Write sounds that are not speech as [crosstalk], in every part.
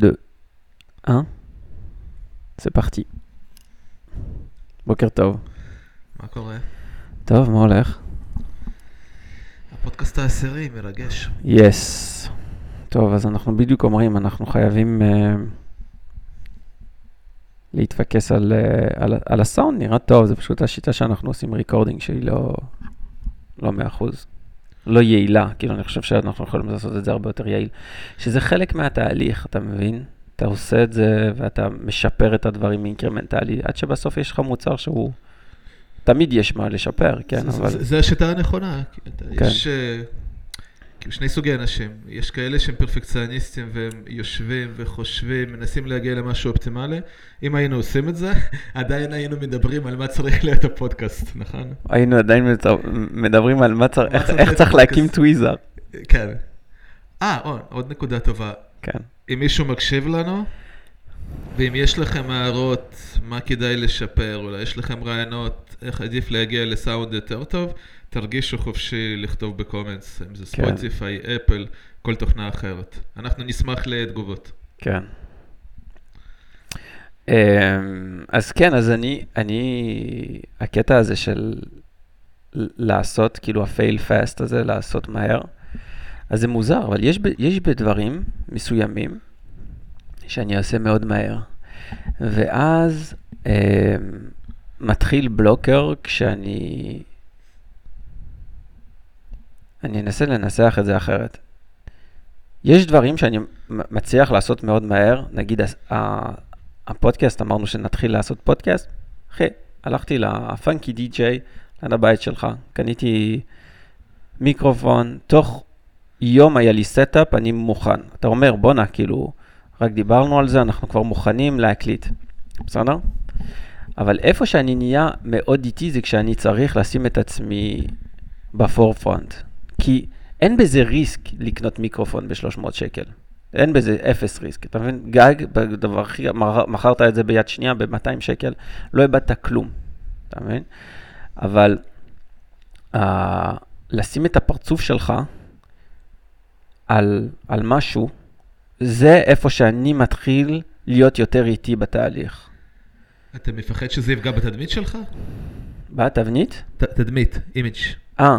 2, 1. זה פתחתי. בוקר טוב. מה קורה? טוב, מה הולך? הפודקאסט העשירי, מרגש. Yes. Yes. טוב, אז אנחנו בדיוק אומרים, אנחנו חייבים אה, להתפקס על, אה, על, על הסאונד, נראה טוב, זה פשוט השיטה שאנחנו עושים recording שהיא לא, לא 100%. לא יעילה, כאילו אני חושב שאנחנו יכולים לעשות את זה הרבה יותר יעיל. שזה חלק מהתהליך, אתה מבין? אתה עושה את זה ואתה משפר את הדברים אינקרמנטלי, עד שבסוף יש לך מוצר שהוא... תמיד יש מה לשפר, כן, זה, אבל... זה, זה השיטה הנכונה. כן. יש אה, כאילו שני סוגי אנשים. יש כאלה שהם פרפקציוניסטים והם יושבים וחושבים, מנסים להגיע למשהו אופטימלי. אם היינו עושים את זה, [laughs] עדיין היינו מדברים על מה צריך להיות הפודקאסט, נכון? היינו עדיין מדברים על מה צריך, איך, איך צריך להקים? טוויזר. כן. אה, עוד נקודה טובה. כן. אם מישהו מקשיב לנו, ואם יש לכם הערות מה כדאי לשפר, אולי יש לכם רעיונות איך עדיף להגיע לסאונד יותר טוב, תרגישו חופשי לכתוב בקומנטס, אם זה כן. ספוטיפיי, אפל, כל תוכנה אחרת. אנחנו נשמח לתגובות. כן. אמ, אז כן, אז אני, אני, הקטע הזה של לעשות, כאילו ה-fail fast הזה, לעשות מהר, אז זה מוזר, אבל יש, יש בדברים מסוימים שאני אעשה מאוד מהר. ואז אמ, מתחיל בלוקר כשאני... אני אנסה לנסח את זה אחרת. יש דברים שאני מצליח לעשות מאוד מהר, נגיד הפודקאסט, אמרנו שנתחיל לעשות פודקאסט, אחי, הלכתי לפאנקי די-ג'יי, ליד הבית שלך, קניתי מיקרופון, תוך יום היה לי setup, אני מוכן. אתה אומר, בואנה, כאילו, רק דיברנו על זה, אנחנו כבר מוכנים להקליט, בסדר? אבל איפה שאני נהיה מאוד איטי זה כשאני צריך לשים את עצמי ב forefront. כי אין בזה risk לקנות מיקרופון ב-300 שקל. אין בזה אפס risk. אתה מבין? גג, בדבר הכי, מכרת את זה ביד שנייה ב-200 שקל, לא איבדת כלום. אתה מבין? אבל uh, לשים את הפרצוף שלך על, על משהו, זה איפה שאני מתחיל להיות יותר איטי בתהליך. אתה מפחד שזה יפגע בתדמית שלך? בתבנית? ת, תדמית, אימיג'. אה, אה,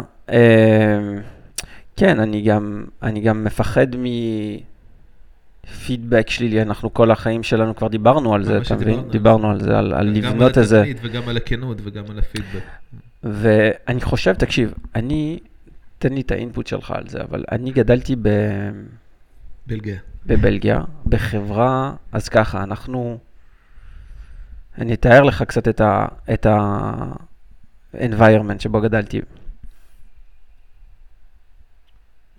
כן, אני גם, אני גם מפחד מפידבק שלילי, אנחנו כל החיים שלנו כבר דיברנו על זה, אתה מבין? דיברנו על דיברנו על זה, על, על לבנות גם איזה... על התדמית וגם על הכנות וגם על הפידבק. ואני חושב, תקשיב, אני, תן לי את האינפוט שלך על זה, אבל אני גדלתי ב, בלגיה. בבלגיה, בחברה, אז ככה, אנחנו, אני אתאר לך קצת את ה... את ה-environment שבו גדלתי.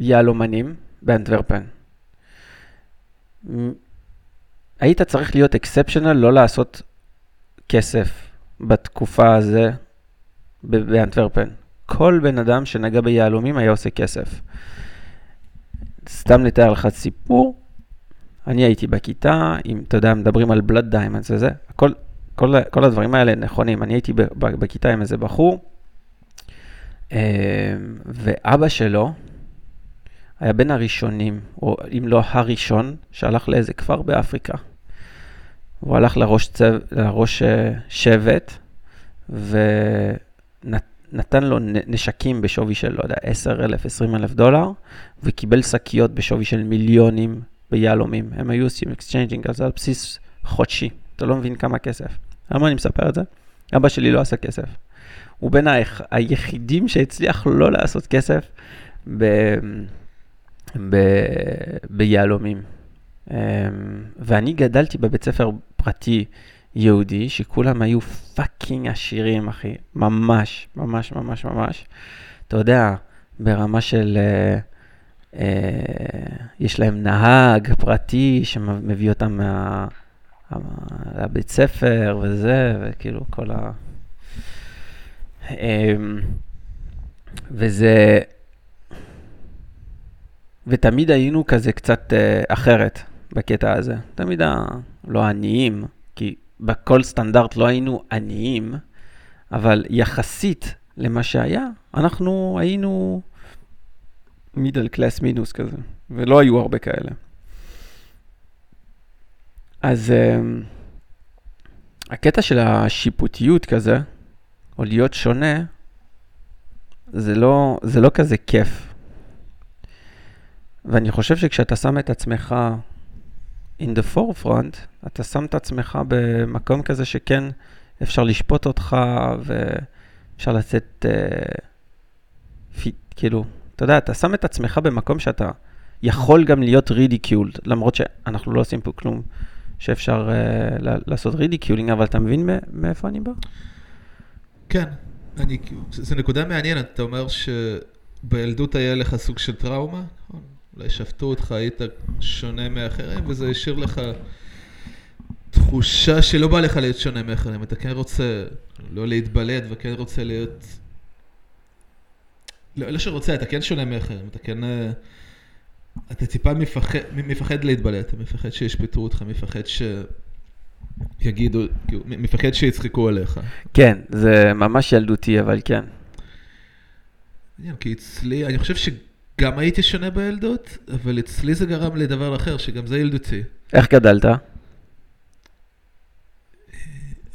יהלומנים באנטוורפן. היית צריך להיות exceptional, לא לעשות כסף בתקופה הזו באנטוורפן. כל בן אדם שנגע ביהלומים היה עושה כסף. סתם לתאר לך סיפור, אני הייתי בכיתה, אם אתה יודע, מדברים על blood diamonds וזה, הכל, כל, כל הדברים האלה נכונים. אני הייתי בכיתה עם איזה בחור, אה, ואבא שלו היה בין הראשונים, או אם לא הראשון, שהלך לאיזה כפר באפריקה. הוא הלך לראש, צו, לראש אה, שבט, ונתן לו נשקים בשווי של, לא יודע, 10 אלף, 20 אלף דולר, וקיבל שקיות בשווי של מיליונים ביהלומים. הם היו עושים exchanging, אז על בסיס חודשי. אתה לא מבין כמה כסף. למה אני מספר את זה? אבא שלי לא עשה כסף. הוא בין היח... היחידים שהצליח לא לעשות כסף ב... ב... ביהלומים. אמ, ואני גדלתי בבית ספר פרטי יהודי, שכולם היו פאקינג עשירים, אחי. ממש, ממש, ממש, ממש. אתה יודע, ברמה של... אה, אה, יש להם נהג פרטי שמביא אותם מה... לבית ספר וזה, וכאילו כל ה... אמ, וזה... ותמיד היינו כזה קצת אה, אחרת בקטע הזה. תמיד ה... לא עניים, כי בכל סטנדרט לא היינו עניים, אבל יחסית למה שהיה, אנחנו היינו מידל קלאס מינוס כזה, ולא היו הרבה כאלה. אז אמ, הקטע של השיפוטיות כזה, או להיות שונה, זה לא, זה לא כזה כיף. ואני חושב שכשאתה שם את עצמך in the forefront, אתה שם את עצמך במקום כזה שכן אפשר לשפוט אותך ואפשר לצאת, אה, פי, כאילו, אתה יודע, אתה שם את עצמך במקום שאתה יכול גם להיות ridiculed, למרות שאנחנו לא עושים פה כלום שאפשר אה, לעשות ridiculing, אבל אתה מבין מאיפה אני בא? כן, אני, זו נקודה מעניינת, אתה אומר שבילדות היה לך סוג של טראומה? אולי שפטו אותך, היית שונה מאחרים, וזה השאיר לך תחושה שלא בא לך להיות שונה מאחרים, אתה כן רוצה לא להתבלט וכן רוצה להיות... לא, לא שרוצה, אתה כן שונה מאחרים, אתה כן... אה, אתה טיפה מפחד, מפחד להתבלט, אתה מפחד שישפטו אותך, מפחד שיגידו, כאילו, מפחד שיצחקו עליך. כן, זה ממש ילדותי, אבל כן. כי אצלי, אני חושב שגם הייתי שונה בילדות, אבל אצלי זה גרם לדבר אחר, שגם זה ילדותי. איך גדלת?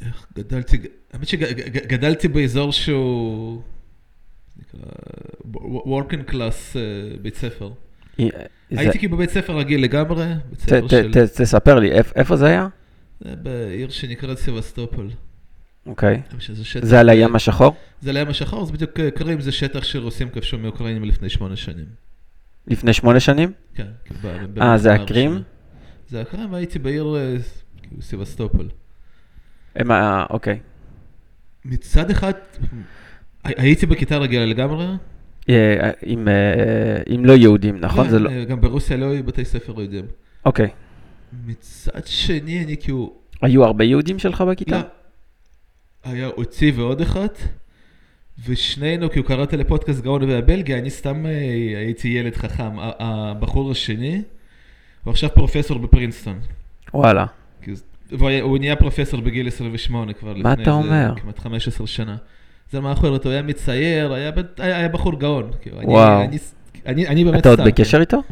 איך גדלתי, האמת שגדלתי באזור שהוא, נקרא, working class אה, בית ספר. הייתי כאילו בבית ספר רגיל לגמרי. תספר לי, איפה זה היה? זה בעיר שנקראת סבסטופול. אוקיי. זה על הים השחור? זה על הים השחור, זה בדיוק אה, קרים, זה שטח שרוסים כבשו מאוקראינים לפני שמונה שנים. לפני שמונה שנים? כן. אה, זה הקרים? זה הקרים, והייתי בעיר אה, כאילו, סבסטופול. אוקיי. מצד אחד, הייתי בכיתה רגילה לגמרי, אה, עם, עם לא יהודים, נכון? כן, לא... גם ברוסיה לא היו בתי ספר יהודים. אוקיי. מצד שני, אני כאילו... היו הרבה יהודים שלך בכיתה? לא. היה אותי ועוד אחת, ושנינו, כאילו קראת לפודקאסט גאון והבלגיה, אני סתם אה, הייתי ילד חכם. הבחור השני, הוא עכשיו פרופסור בפרינסטון. וואלה. והוא נהיה פרופסור בגיל 28 כבר לפני... מה אתה אומר? כמעט 15 שנה. זה מה להיות, הוא היה מצייר, היה, היה, היה בחור גאון. כאילו, וואו. אני, אני, אני באמת אתה עוד בקשר איתו?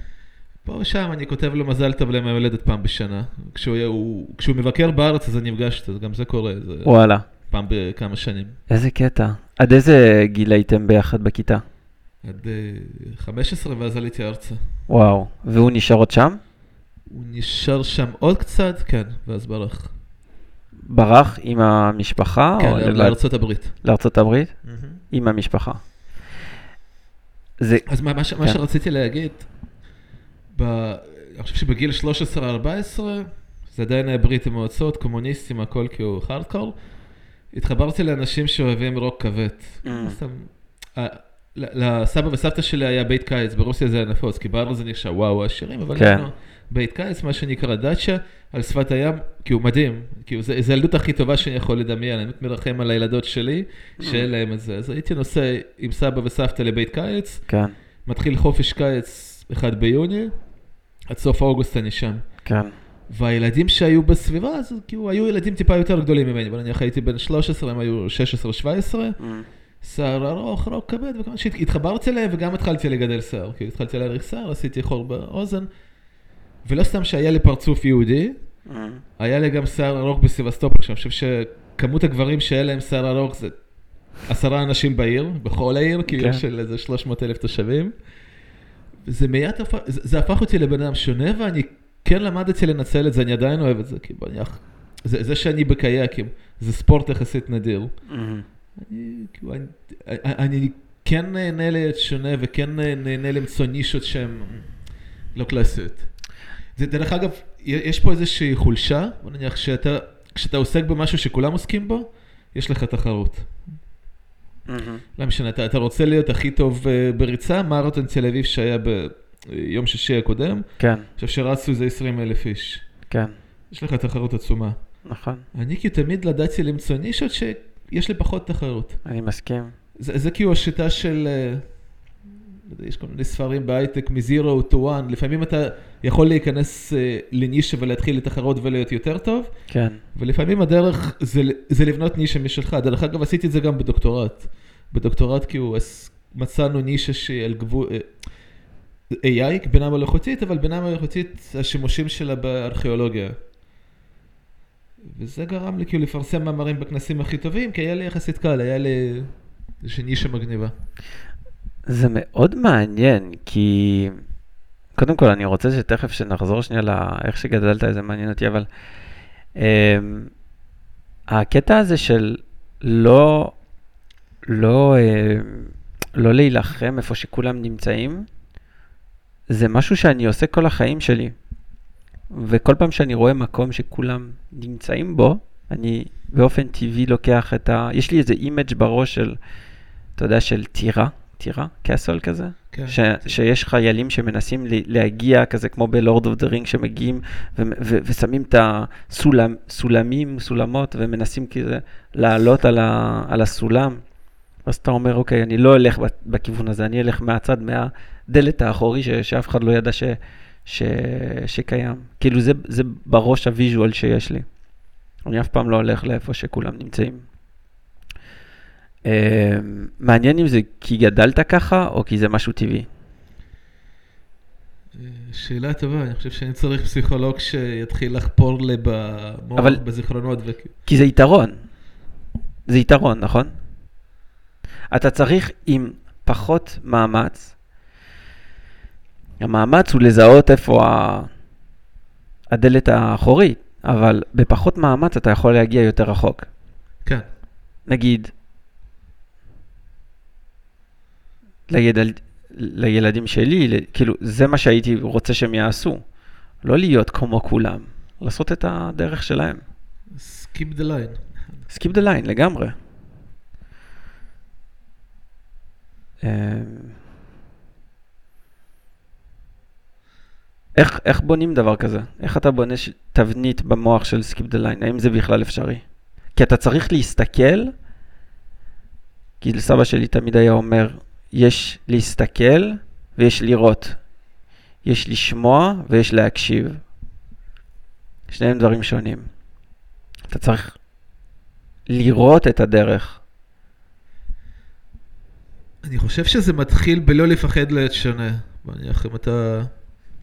פה ושם אני כותב לו מזל טוב ליום ההולדת פעם בשנה. כשהוא, הוא, כשהוא מבקר בארץ אז אני נפגש איתו, גם זה קורה. זה וואלה. פעם בכמה שנים. איזה קטע. עד איזה גיל הייתם ביחד בכיתה? עד uh, 15 ואז עליתי ארצה. וואו, והוא נשאר עוד שם? הוא נשאר שם עוד קצת, כן, ואז ברח. ברח עם המשפחה? כן, לארצות הברית. לארצות הברית? Mm-hmm. עם המשפחה. זה... אז מה, מה, כן. מה שרציתי להגיד, ב... אני חושב שבגיל 13-14, זה עדיין היה ברית המועצות, קומוניסטים, הכל כאילו חארדקור, התחברתי לאנשים שאוהבים רוק כבד. Mm. לסבא וסבתא שלי היה בית קיץ, ברוסיה זה היה נפוץ, כי בארץ זה נחשב וואו עשירים, אבל כן. בית קיץ, מה שנקרא דאצ'ה, על שפת הים, כי הוא מדהים, זה, זה הילדות הכי טובה שאני יכול לדמיין, אני מרחם על הילדות שלי, שאין להם את זה. אז הייתי נוסע עם סבא וסבתא לבית קיץ, כן. מתחיל חופש קיץ 1 ביוני, עד סוף אוגוסט אני שם. כן. והילדים שהיו בסביבה, אז כאילו היו ילדים טיפה יותר גדולים ממני, אבל אני הייתי בן 13, הם היו 16-17. Mm. שיער ארוך, רוק כבד, וכמובן שהתחברתי אליהם וגם התחלתי לגדל שיער, כאילו התחלתי להאריך שיער, עשיתי חור באוזן, ולא סתם שהיה לי פרצוף יהודי, mm. היה לי גם שיער ארוך בסבסטופול, שאני חושב שכמות הגברים שהיה להם שיער ארוך זה עשרה אנשים בעיר, בכל העיר, כאילו כן. של איזה 300 אלף תושבים. זה מיד הפך, זה, זה הפך אותי לבן אדם שונה, ואני כן למדתי לנצל את זה, אני עדיין אוהב את זה, כאילו, אני, זה, זה שאני בקייקים, זה ספורט יחסית נדיר. Mm-hmm. אני, כאילו, אני, אני כן נהנה להיות שונה וכן נהנה למצוא נישות שהן לא קלאסיות. זה דרך אגב, יש פה איזושהי חולשה, בוא נניח שאתה, כשאתה עוסק במשהו שכולם עוסקים בו, יש לך תחרות. לא משנה, אתה, אתה רוצה להיות הכי טוב uh, בריצה, מרתון תל אביב שהיה ביום שישי הקודם, כן. עכשיו שרצו זה 20 אלף איש. כן. יש לך תחרות עצומה. נכון. אני כי תמיד לדעתי למצוא נישות שיש לי פחות תחרות. אני מסכים. זה, זה כאילו השיטה של... Uh, יש כל מיני ספרים בהייטק מ-Zero to One, לפעמים אתה יכול להיכנס uh, לנישה ולהתחיל לתחרות ולהיות יותר טוב, כן. ולפעמים הדרך זה, זה לבנות נישה משלך. דרך אגב, עשיתי את זה גם בדוקטורט. בדוקטורט כאילו מצאנו נישה שהיא על גבול... AI, בינה מלאכותית, אבל בינה מלאכותית, השימושים שלה בארכיאולוגיה. וזה גרם לי כאילו לפרסם מאמרים בכנסים הכי טובים, כי היה לי יחסית קל, היה לי איזושהי נישה מגניבה. זה מאוד מעניין, כי קודם כל אני רוצה שתכף שנחזור שנייה לאיך שגדלת, זה מעניין אותי, אבל um, הקטע הזה של לא, לא, uh, לא להילחם איפה שכולם נמצאים, זה משהו שאני עושה כל החיים שלי. וכל פעם שאני רואה מקום שכולם נמצאים בו, אני באופן טבעי לוקח את ה... יש לי איזה image בראש של, אתה יודע, של טירה, טירה? castle כזה? כן. ש, שיש חיילים שמנסים להגיע, כזה כמו ב Lord of the Ring, שמגיעים ו, ו, ושמים את הסולמים, סולמות, ומנסים כזה לעלות על, ה, על הסולם. אז אתה אומר, אוקיי, אני לא אלך בכיוון הזה, אני אלך מהצד, מהדלת האחורי, ש, שאף אחד לא ידע ש, ש, שקיים. כאילו, זה, זה בראש הוויז'ואל שיש לי. אני אף פעם לא הולך לאיפה שכולם נמצאים. Uh, מעניין אם זה כי גדלת ככה, או כי זה משהו טבעי. שאלה טובה, אני חושב שאני צריך פסיכולוג שיתחיל לחפור לי במוח, אבל... בזיכרונות. ו... כי זה יתרון. זה יתרון, נכון? אתה צריך עם פחות מאמץ, המאמץ הוא לזהות איפה ה... הדלת האחורית, אבל בפחות מאמץ אתה יכול להגיע יותר רחוק. כן. נגיד, לידל... לילדים שלי, כאילו, זה מה שהייתי רוצה שהם יעשו. לא להיות כמו כולם, לעשות את הדרך שלהם. סקיפ דה ליין. סקיפ דה ליין, לגמרי. איך, איך בונים דבר כזה? איך אתה בונה ש... תבנית במוח של skip the line? האם זה בכלל אפשרי? כי אתה צריך להסתכל, כי סבא שלי תמיד היה אומר, יש להסתכל ויש לראות. יש לשמוע ויש להקשיב. שניהם דברים שונים. אתה צריך לראות את הדרך. אני חושב שזה מתחיל בלא לפחד להיות שונה. נניח, אם אתה...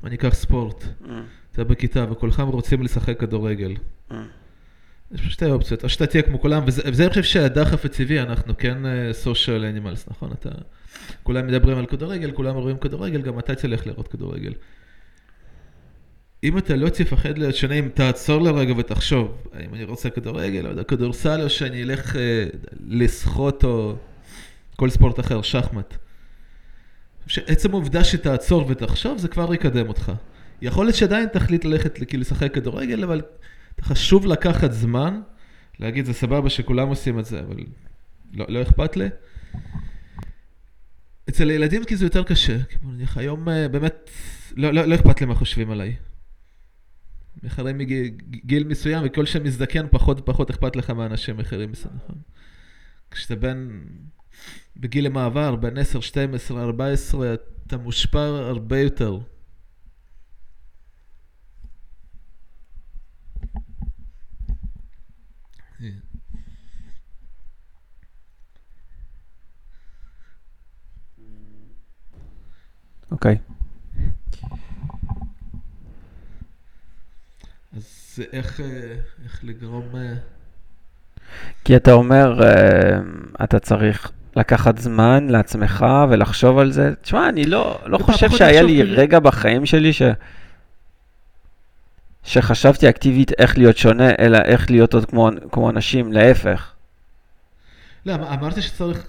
אני אקח ספורט. Mm. אתה בכיתה וכולכם רוצים לשחק כדורגל. Mm. יש פה שתי אופציות, או שאתה תהיה כמו כולם, וזה, וזה אני חושב שהדחף הטבעי, אנחנו כן סושיאל uh, אנימלס, נכון? אתה, כולם מדברים על כדורגל, כולם רואים כדורגל, גם אתה תלך לראות כדורגל. אם אתה לא תפחד להיות שונה, אם תעצור לרגע ותחשוב, האם אני רוצה כדורגל, או כדורסל, או שאני אלך uh, לשחות או כל ספורט אחר, שחמט. עצם העובדה שתעצור ותחשוב, זה כבר יקדם אותך. יכול להיות שעדיין תחליט ללכת כאילו לשחק כדורגל, אבל חשוב לקחת זמן, להגיד זה סבבה שכולם עושים את זה, אבל לא, לא אכפת לי. אצל ילדים כי זה יותר קשה, נניח היום אה, באמת לא, לא, לא אכפת לי מה חושבים עליי. אחרי מגיל מסוים, וכל שמזדקן פחות ופחות אכפת לך מאנשים אחרים נכון? כשאתה בן, בגיל המעבר, בין 10, 12, 14, אתה מושפע הרבה יותר. אוקיי. אז איך, אה, איך לגרום... אה, כי אתה אומר, אה, אתה צריך לקחת זמן לעצמך ולחשוב על זה. תשמע, אני לא, לא חושב שהיה לי. רגע בחיים שלי ש... שחשבתי אקטיבית איך להיות שונה, אלא איך להיות עוד כמו, כמו אנשים, להפך. לא, אמרתי שצריך,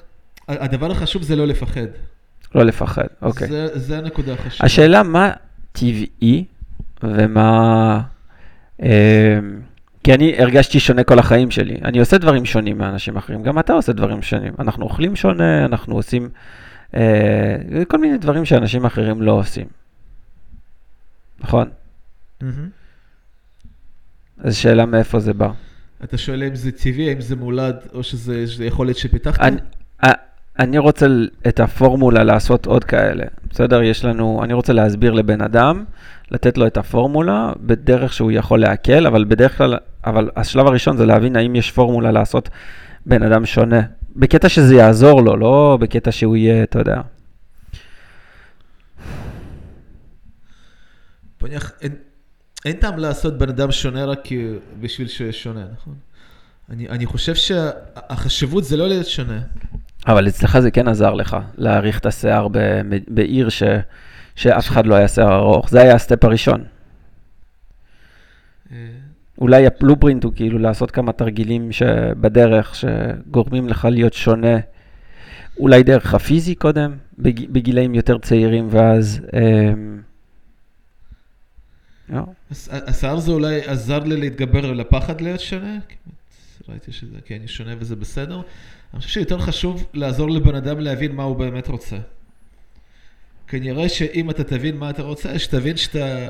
הדבר החשוב זה לא לפחד. לא לפחד, אוקיי. זה, זה הנקודה החשובה. השאלה מה טבעי ומה... אה, כי אני הרגשתי שונה כל החיים שלי. אני עושה דברים שונים מאנשים אחרים, גם אתה עושה דברים שונים. אנחנו אוכלים שונה, אנחנו עושים אה, כל מיני דברים שאנשים אחרים לא עושים. נכון? Mm-hmm. אז שאלה מאיפה זה בא. אתה שואל אם זה טבעי, אם זה מולד, או שזה יכולת שפיתחת? אני, אני רוצה את הפורמולה לעשות עוד כאלה. בסדר? יש לנו, אני רוצה להסביר לבן אדם, לתת לו את הפורמולה בדרך שהוא יכול להקל, אבל בדרך כלל, אבל השלב הראשון זה להבין האם יש פורמולה לעשות בן אדם שונה. בקטע שזה יעזור לו, לא בקטע שהוא יהיה, אתה יודע. בוא נניח, אין טעם לעשות בן אדם שונה רק בשביל שהוא שונה, נכון? אני, אני חושב שהחשיבות זה לא להיות שונה. אבל אצלך זה כן עזר לך, להאריך את השיער בעיר ש, שאף אחד לא היה שיער ארוך. זה היה ה step הראשון. אה, אולי ה blueprint הוא כאילו לעשות כמה תרגילים שבדרך, שגורמים לך להיות שונה. אולי דרך הפיזי קודם, בג, בגילאים יותר צעירים, ואז... הס- השיער זה אולי עזר לי להתגבר על הפחד להיות שונה? ראיתי שזה, אני שונה וזה בסדר. אני חושב שיותר חשוב לעזור לבן אדם להבין מה הוא באמת רוצה. כנראה שאם אתה תבין מה אתה רוצה, שתבין שאתה...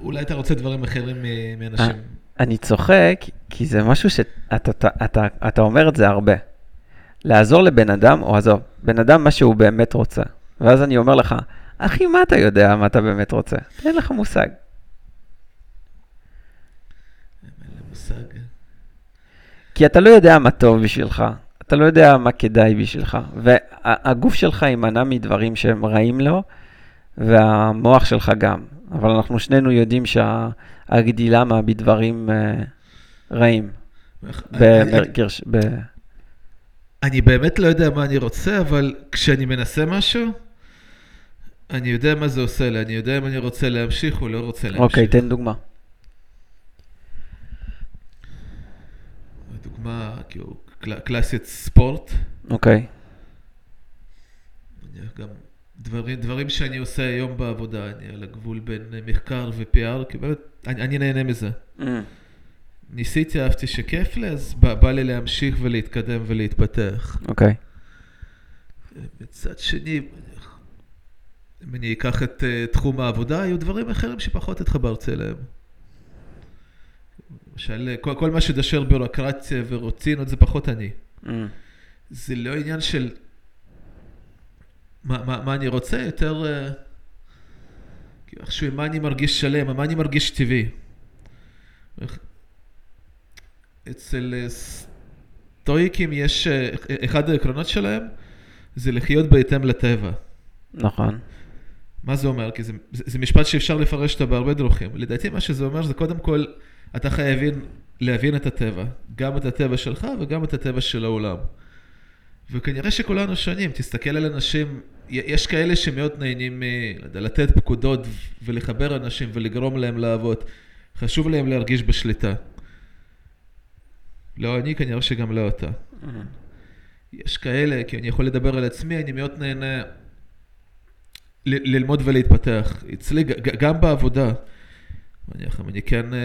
אולי אתה רוצה דברים אחרים מאנשים. אני צוחק, כי זה משהו שאתה אתה, אתה, אתה אומר את זה הרבה. לעזור לבן אדם, או עזוב, בן אדם מה שהוא באמת רוצה. ואז אני אומר לך, אחי, מה אתה יודע מה אתה באמת רוצה? אין לך מושג. אין לי מושג. כי אתה לא יודע מה טוב בשבילך, אתה לא יודע מה כדאי בשבילך, והגוף שלך יימנע מדברים שהם רעים לו, והמוח שלך גם. אבל אנחנו שנינו יודעים שהגדילה מה בדברים אה, רעים. בגרש... ב... אני באמת לא יודע מה אני רוצה, אבל כשאני מנסה משהו, אני יודע מה זה עושה לי, אני יודע אם אני רוצה להמשיך או לא רוצה להמשיך. אוקיי, תן דוגמה. דוגמה, כאילו, קל- קלאסית ספורט. אוקיי. נניח גם דברים, דברים שאני עושה היום בעבודה, אני על הגבול בין מחקר ו-PR, כי באמת, אני, אני נהנה מזה. ניסיתי, אהבתי שכיף לי, אז בא, בא לי להמשיך ולהתקדם ולהתפתח. אוקיי. מצד שני, אם אני אקח את uh, תחום העבודה, היו דברים אחרים שפחות התחברתי אליהם. למשל, כל, כל מה שדשר ביורוקרטיה ורוטינות זה פחות אני. זה לא עניין של מה, מה, מה אני רוצה, יותר uh, כאילו איכשהו מה אני מרגיש שלם, מה אני מרגיש טבעי. אצל אה, סטואיקים יש, אה, אחד העקרונות שלהם זה לחיות בהתאם לטבע. נכון. מה זה אומר? כי זה, זה, זה משפט שאפשר לפרש אותו בהרבה דרכים. לדעתי מה שזה אומר זה קודם כל, אתה חייבים להבין את הטבע. גם את הטבע שלך וגם את הטבע של העולם. וכנראה שכולנו שונים, תסתכל על אנשים, יש כאלה שמאוד נהנים יודע, לתת פקודות ולחבר אנשים ולגרום להם לעבוד. חשוב להם להרגיש בשליטה. לא אני, כנראה שגם לא אתה. יש כאלה, כי אני יכול לדבר על עצמי, אני מאוד נהנה ל- ללמוד ולהתפתח. אצלי, גם בעבודה, נניח, אם אני כן אה,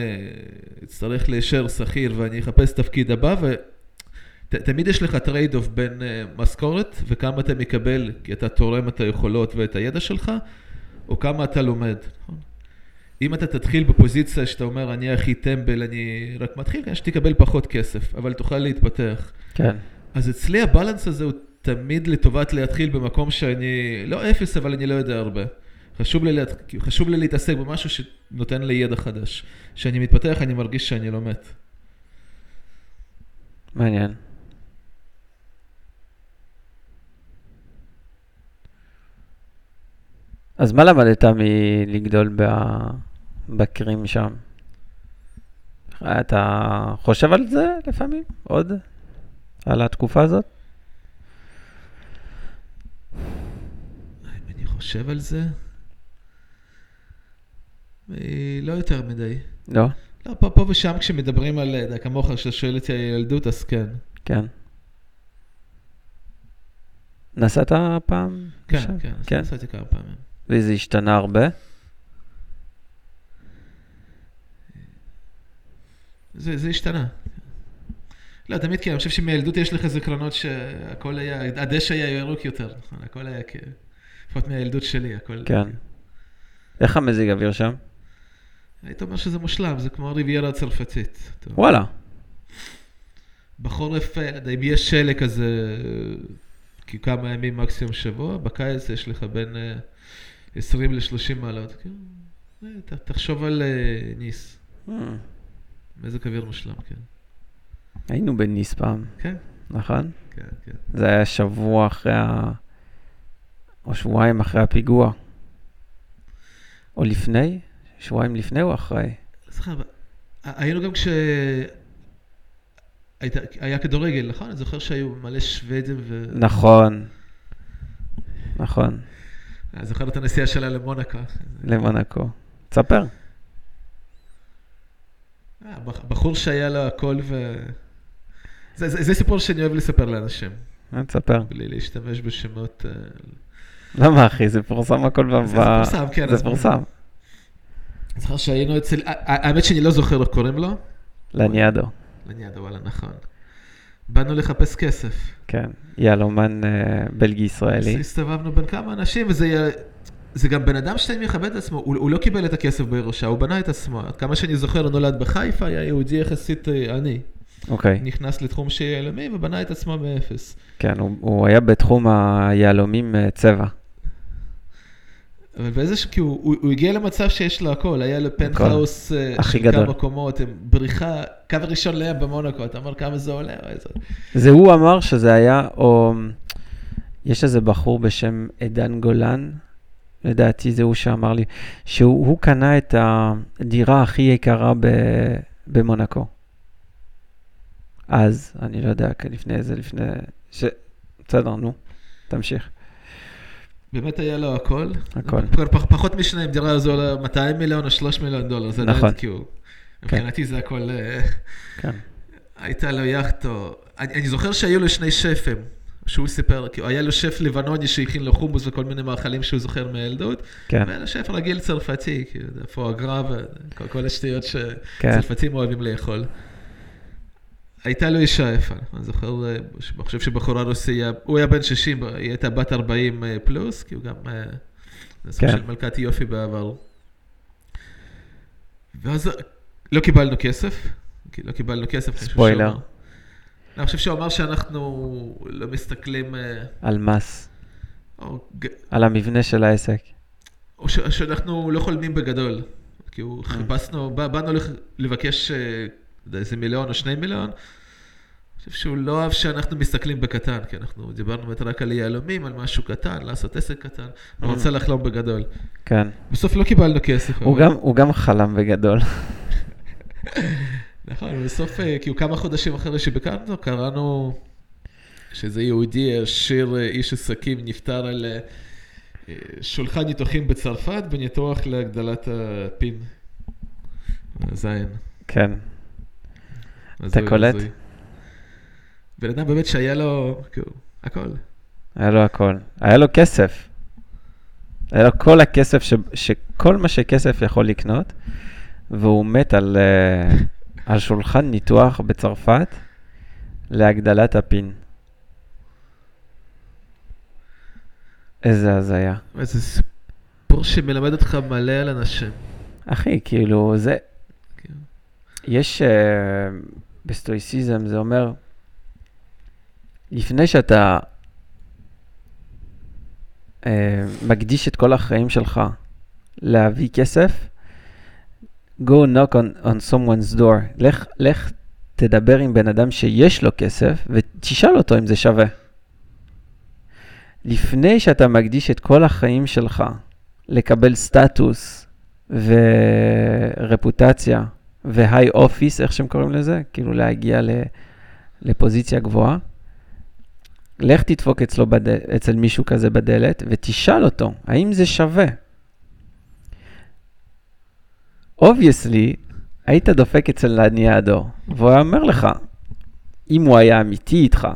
אצטרך להישאר שכיר ואני אחפש תפקיד הבא, ותמיד יש לך trade off בין אה, משכורת וכמה אתה מקבל, כי אתה תורם את היכולות ואת הידע שלך, או כמה אתה לומד. נכון? אם אתה תתחיל בפוזיציה שאתה אומר, אני הכי טמבל, אני רק מתחיל, כנראה שתקבל פחות כסף, אבל תוכל להתפתח. כן. אז אצלי ה balance הזה הוא תמיד לטובת להתחיל במקום שאני לא אפס, אבל אני לא יודע הרבה. חשוב לי. חשוב לי להתעסק במשהו שנותן לי ידע חדש. כשאני מתפתח, אני מרגיש שאני לא מת. מעניין. אז מה למדת מלגדול בקרים שם? אתה חושב על זה לפעמים? עוד? על התקופה הזאת? אם אני חושב על זה, אה, לא יותר מדי. לא? לא, פה, פה ושם כשמדברים על, אה, כמוך, כשאתה שואל אותי על ילדות, אז כן. כן. נסעת פעם? כן, שם? כן, כן. נסעתי כמה פעמים. וזה השתנה הרבה? זה, זה השתנה. לא, תמיד כן, אני חושב שמילדות יש לך זיכרונות שהכל היה, הדשא היה ירוק יותר, נכון? הכל היה. לפחות מהילדות שלי, הכל... כן. איך המזיג אוויר שם? היית אומר שזה מושלם, זה כמו הריביירה הצרפתית. וואלה. בחורף, אה, אם יש שלג כזה, כי כמה ימים מקסימום שבוע, בקיץ יש לך בין אה, 20 ל-30 מעלות. אה, ת- תחשוב על אה, ניס. מזג אוויר מושלם, כן. היינו בניס פעם, כן, נכון? כן, כן. זה היה שבוע אחרי ה... או שבועיים אחרי הפיגוע. או לפני? שבועיים לפני או אחרי? אבל- היינו גם כש... היית- היה כדורגל, נכון? אני זוכר שהיו מלא שוודים ו... נכון. נכון, אני זוכר את הנסיעה שלה למונקו. למונקו. תספר. אה, בח- בחור שהיה לו הכל ו... זה, זה, זה סיפור שאני אוהב לספר לאנשים, אה, תספר. בלי להשתמש בשמות. אה, למה אחי? זה פורסם הכל ב... זה- פורסם, כן, זה פורסם. זוכר שהיינו אצל... האמת שאני לא זוכר איך קוראים לו. לניאדו. לניאדו, וואלה, נכון. באנו לחפש כסף. כן. יהלומן אה, בלגי אז. הסתובבנו בין כמה אנשים, וזה. זה גם בן אדם שאתה מכבד את עצמו, הוא, הוא לא קיבל את הכסף בירושה, הוא בנה את עצמו. עד כמה שאני זוכר, הוא נולד בחיפה, היה יהודי יחסית אה, עני. אוקיי. נכנס לתחום של יהלומים ובנה את עצמו מאפס. כן, הוא- הוא היה בתחום היהלומים אה, צבע. אבל באיזשהו, כי הוא, הוא, הוא הגיע למצב שיש לו הכל, היה לו פנטהאוס אה, הכי גדול. כמה קומות, בריחה, קו ראשון לים במונקו, אתה אומר כמה זה עולה, איזה... זה הוא אמר שזה היה, או יש איזה בחור בשם עידן גולן, לדעתי זה הוא שאמר לי, שהוא הוא קנה את הדירה הכי יקרה ב, במונקו. אז, אני לא יודע, לפני איזה, לפני... ש... בסדר, נו, תמשיך. באמת היה לו הכל. הכל. פח, פח, פחות משניים, דירה הזו עולה 200 מיליון או 3 מיליון דולר, זה נכון. כאילו... מבחינתי זה הכל... אה, כן. הייתה לו יאכטו. אני, אני זוכר שהיו לו שני שפים, שהוא סיפר, כאילו, היה לו שף לבנוני שהכין לו חומוס וכל מיני מאכלים שהוא זוכר מהילדות, כן, והיה לו שף רגיל צרפתי, כאילו, פואגרה וכל כל השטויות כן, שצרפתים אוהבים לאכול. הייתה לו אישה יפה, אני זוכר, אה, אני חושב שבחורה רוסיה, הוא היה בן 60, היא הייתה בת 40 אה, פלוס, כי הוא גם, אה, סוג כן. של מלכת יופי בעבר. ואז לא קיבלנו כסף, כי לא קיבלנו כסף. ספוילר. אני חושב שהוא אמר שאנחנו לא מסתכלים, על מס, או, על המבנה של העסק. או ש, שאנחנו לא חולמים בגדול. כי הוא חיפשנו, בא, באנו לבקש יודע, איזה מיליון או שני מיליון. אני חושב שהוא לא אהב שאנחנו מסתכלים בקטן, כי אנחנו דיברנו באמת רק על יהלומים, על משהו קטן, לעשות עסק קטן. הוא רוצה לחלום בגדול. כן. בסוף לא קיבלנו כסף. הוא אבל- גם, הוא גם חלם בגדול. [laughs] נכון, בסוף, אה, כאילו כמה חודשים אחרי שביקרנו קראנו שזה יהודי עשיר, אה, איש עסקים, נפטר על אה, אה, שולחן ניתוחים בצרפת בניתוח להגדלת הפין. זין. כן. הזוי, קולט? בן אדם באמת שהיה לו, כאילו, הכל. היה לו הכל. היה לו כסף. היה לו כל הכסף, ש... שכל מה שכסף יכול לקנות, והוא מת על, אה, על שולחן ניתוח בצרפת להגדלת הפין. איזה הזיה. איזה סיפור שמלמד אותך מלא על אנשים. אחי, כאילו, זה... כאילו. יש... Uh, בסטואיסיזם זה אומר, לפני שאתה uh, מקדיש את כל החיים שלך להביא כסף, go knock on, on someone's door. לך, לך תדבר עם בן אדם שיש לו כסף ותשאל אותו אם זה שווה. לפני שאתה מקדיש את כל החיים שלך לקבל סטטוס ורפוטציה והיי אופיס, איך שהם קוראים לזה, כאילו להגיע ל, לפוזיציה גבוהה, לך תדפוק אצלו בד... אצל מישהו כזה בדלת ותשאל אותו, האם זה שווה? Obviously, היית דופק אצל לניאדו, והוא היה אומר לך, אם הוא היה אמיתי איתך,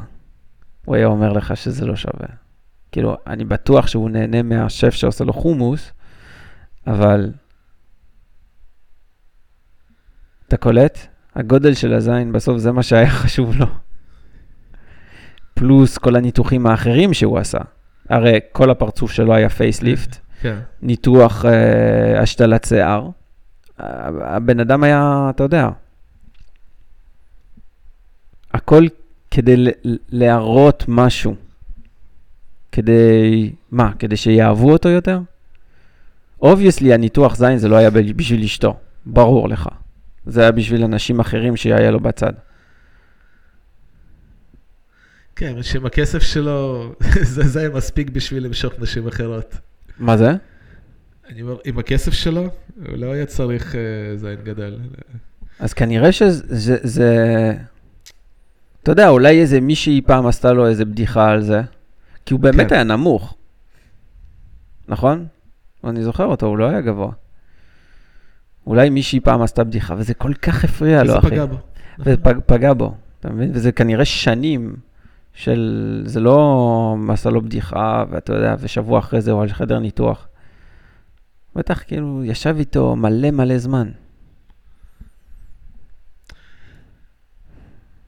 הוא היה אומר לך שזה לא שווה. כאילו, אני בטוח שהוא נהנה מהשף שעושה לו חומוס, אבל אתה קולט? הגודל של הזין בסוף זה מה שהיה [laughs] חשוב לו. פלוס כל הניתוחים האחרים שהוא עשה. הרי כל הפרצוף שלו היה facelift, כן. ניתוח אה, השתלת שיער. הבן אדם היה, אתה יודע, הכל כדי להראות משהו. כדי, מה, כדי שיאהבו אותו יותר? Obviously הניתוח זין זה לא היה בשביל אשתו, ברור לך. זה היה בשביל אנשים אחרים שהיה לו בצד. כן, שעם הכסף שלו, [laughs] זה זה היה מספיק בשביל למשוך נשים אחרות. מה זה? אני אומר, עם הכסף שלו, הוא לא היה צריך אה, זין גדל. אז כנראה שזה, זה... אתה יודע, אולי איזה מישהי פעם עשתה לו איזה בדיחה על זה, כי הוא באמת כן. היה נמוך, נכון? אני זוכר אותו, הוא לא היה גבוה. אולי מישהי פעם עשתה בדיחה, וזה כל כך הפריע לו, וזה אחי. פגע בו. וזה פג, פגע בו, אתה מבין? וזה כנראה שנים של... זה לא עשה לו בדיחה, ואתה יודע, ושבוע אחרי זה הוא על חדר ניתוח. בטח כאילו ישב איתו מלא מלא זמן.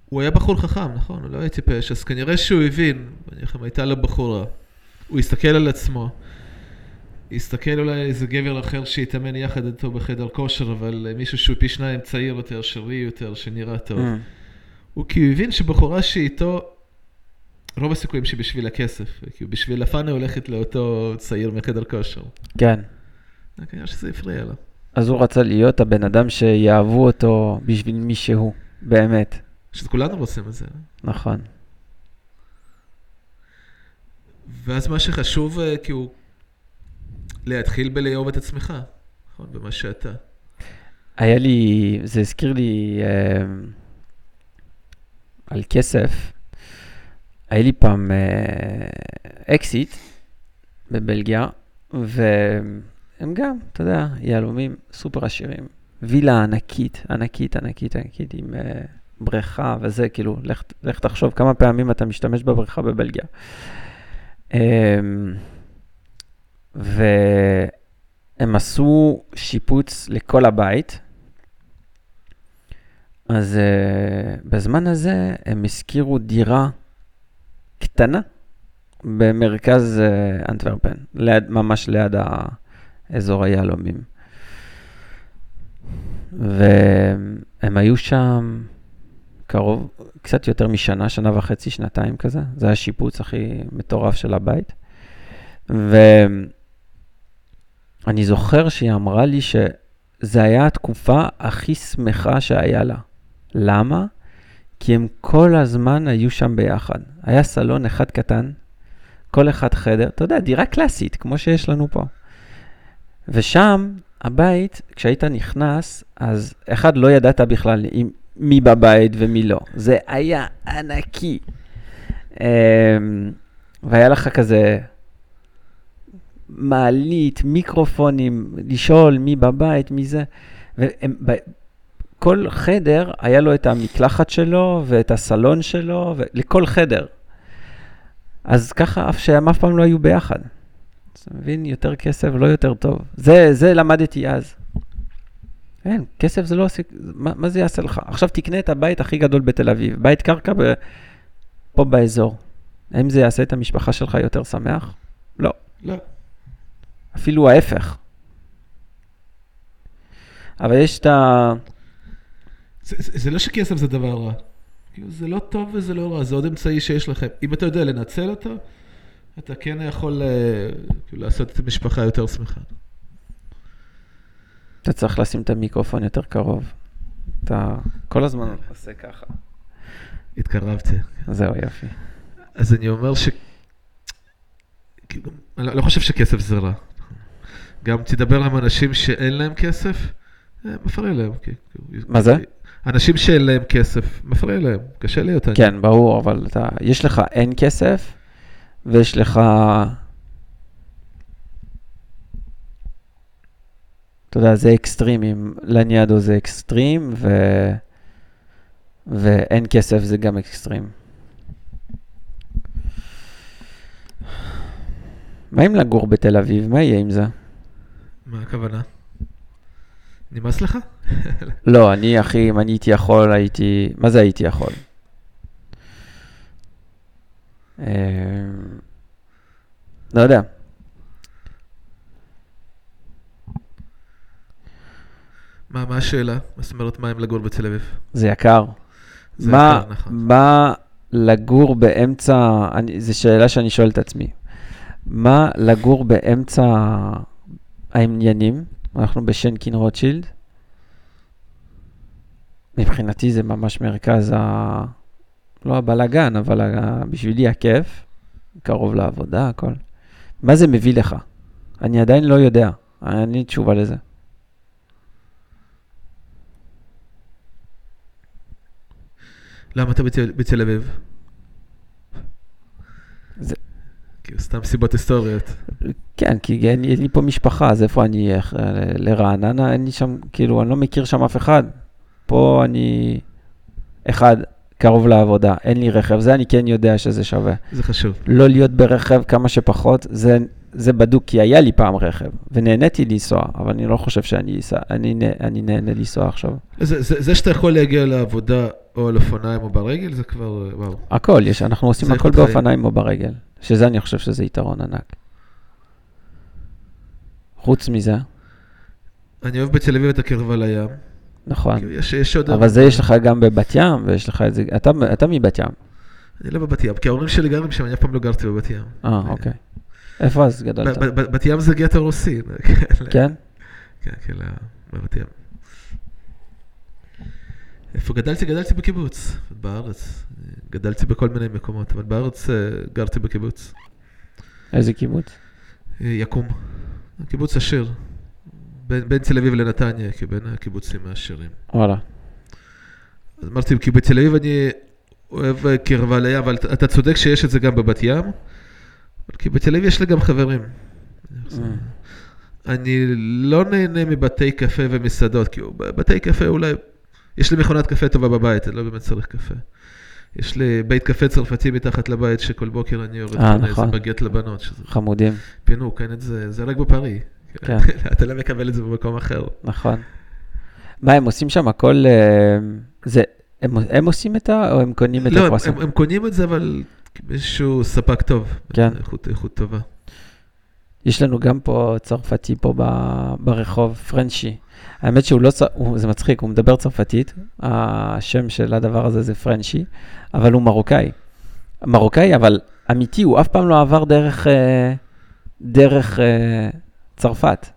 הוא היה בחור חכם, נכון? הוא לא היה טיפש, אז כנראה שהוא הבין, אני לכם, הייתה לו בחורה. הוא הסתכל על עצמו. הסתכל אולי איזה גבר אחר שהתאמן יחד איתו בחדר כושר, אבל מישהו שהוא פי שניים צעיר יותר, שרי יותר, שנראה טוב. Mm. הוא כי הוא הבין שבחורה שאיתו, רוב הסיכויים שבשביל הכסף, כי הוא בשביל הפאנה הולכת לאותו צעיר מחדר כושר. כן. כנראה שזה הפריע לו. אז הוא רצה להיות הבן אדם שיאהבו אותו בשביל מי שהוא, באמת. שזה כולנו רוצים את זה. נכון. ואז מה שחשוב, אה, כאילו, להתחיל בלאהוב את עצמך, נכון? במה שאתה. היה לי, זה הזכיר לי אה, על כסף. היה לי פעם אה, אקסיט בבלגיה, והם גם, אתה יודע, יהלומים סופר עשירים. וילה ענקית, ענקית, ענקית, ענקית, עם אה, בריכה וזה, כאילו, לך, לך תחשוב כמה פעמים אתה משתמש בבריכה בבלגיה. אה, והם עשו שיפוץ לכל הבית. אז uh, בזמן הזה הם השכירו דירה קטנה במרכז uh, אנטוורפן, ליד, ממש ליד האזור היהלומים. והם היו שם קרוב, קצת יותר משנה, שנה וחצי, שנתיים כזה. זה היה השיפוץ הכי מטורף של הבית. ואני זוכר שהיא אמרה לי שזה היה התקופה הכי שמחה שהיה לה. למה? כי הם כל הזמן היו שם ביחד. היה סלון אחד קטן, כל אחד חדר, אתה יודע, דירה קלאסית, כמו שיש לנו פה. ושם, הבית, כשהיית נכנס, אז אחד, לא ידעת בכלל עם, מי בבית ומי לא. זה היה ענקי. אמ, והיה לך כזה מעלית, מיקרופונים, לשאול מי בבית, מי זה. והם, ב, כל חדר היה לו את המקלחת שלו ואת הסלון שלו, לכל חדר. אז ככה, אף שהם אף פעם לא היו ביחד. אתה מבין, יותר כסף, לא יותר טוב. זה, זה למדתי אז. אין, כסף זה לא עושה, מה, מה זה יעשה לך? עכשיו תקנה את הבית הכי גדול בתל אביב, בית קרקע ב, פה באזור. האם זה יעשה את המשפחה שלך יותר שמח? לא. לא. אפילו ההפך. אבל יש את ה... זה, זה, זה לא שכסף זה דבר רע. כאילו, זה לא טוב וזה לא רע, זה עוד אמצעי שיש לכם. אם אתה יודע לנצל אותו, אתה כן יכול אה, כאילו, לעשות את המשפחה יותר שמחה. אתה צריך לשים את המיקרופון יותר קרוב. אתה כל הזמן עושה ככה. התקרבתי. זהו, יופי. אז אני אומר ש... כאילו, אני לא חושב שכסף זה רע. גם תדבר עם אנשים שאין להם כסף, אה, מפריע להם. כאילו, מה זה? אנשים שאין להם כסף, מפריע להם, קשה להיות אני. כן, ברור, אבל אתה, יש לך אין כסף, ויש לך... אתה יודע, זה אקסטרימים. לניאדו זה אקסטרים, ו... ואין כסף זה גם אקסטרים. מה אם לגור בתל אביב? מה יהיה עם זה? מה הכוונה? נמאס לך? [laughs] לא, אני, אחי, אם אני הייתי יכול, הייתי... מה זה הייתי יכול? אמ, לא יודע. מה, מה השאלה? מה זאת אומרת, מה עם לגור בתל אביב? זה יקר. זה מה, יקר, נכון. מה לגור באמצע, אני, זו שאלה שאני שואל את עצמי. מה לגור באמצע העניינים? אנחנו בשנקין רוטשילד. מבחינתי זה ממש מרכז ה... לא הבלאגן, אבל ה... בשבילי הכיף. קרוב לעבודה, הכל. מה זה מביא לך? אני עדיין לא יודע. אין לי תשובה לזה. למה אתה בתל, אביב? זה- כאילו, סתם סיבות היסטוריות. כן, כי אין אין לי פה משפחה, אז איפה אני אלך? אה, לרעננה? אין לי שם, כאילו, אני לא מכיר שם אף אחד. פה אני, אחד, קרוב לעבודה, אין לי רכב, זה אני כן יודע שזה שווה. זה חשוב. לא להיות ברכב כמה שפחות, זה, זה בדוק, כי היה לי פעם רכב, ונהניתי לנסוע, אבל אני לא חושב שאני אסע, אני, אני נהנה לנסוע עכשיו. זה, זה, זה שאתה יכול להגיע לעבודה או על אופניים או ברגל, זה כבר, וואו. הכל, יש, אנחנו עושים הכל. באופניים או ברגל, שזה אני חושב שזה יתרון ענק. חוץ מזה, אני אוהב בתל אביב את הקרבה לים. נכון. כאילו, יש, יש עוד... אבל זה יש לך גם בבת ים, ויש לך את זה, אתה, אתה מבת ים. אני לא בבת ים, כי ההורים שלי גרים שם, אני אף פעם לא גרתי בבת ים. אה, אוקיי. איפה אז גדלת? בת ים זה גטו רוסי. [laughs] כן? כן, כן, בבת ים. איפה גדלתי? גדלתי בקיבוץ, בארץ. גדלתי בכל מיני מקומות, אבל בארץ אה, גרתי בקיבוץ. איזה קיבוץ? אה, יקום. קיבוץ עשיר. בין, בין תל אביב לנתניה, כבין הקיבוצים העשירים. וואלה. אז אמרתי, כי בתל אביב אני אוהב אה, קרבה לים, אבל אתה- צודק שיש את זה גם בבת ים, אבל כי בתל אביב יש לי גם חברים. אני לא נהנה מבתי קפה ומסעדות, כי בתי קפה אולי, יש לי מכונת קפה טובה בבית, אני לא באמת צריך קפה. יש לי בית קפה צרפתי מתחת לבית, שכל בוקר אני יורד אה, קונה איזה נכון. בגט לבנות, שזה חמודים, פינוק, אין את זה, זה רק בפארי. כן. [laughs] אתה לא מקבל את זה במקום אחר. נכון. מה, הם עושים שם הכל, אה, זה, הם, הם עושים את ה... או הם קונים את לא, הם, הקרואסון? הם, הם קונים את זה, אבל איזשהו ספק טוב. כן. איכות, איכות טובה. יש לנו גם פה צרפתי פה ברחוב, פרנצ'י. האמת שהוא לא, הוא, זה מצחיק, הוא מדבר צרפתית, השם של הדבר הזה זה פרנצ'י, אבל הוא מרוקאי. מרוקאי, אבל אמיתי, הוא אף פעם לא עבר דרך, אה, דרך אה, צרפת.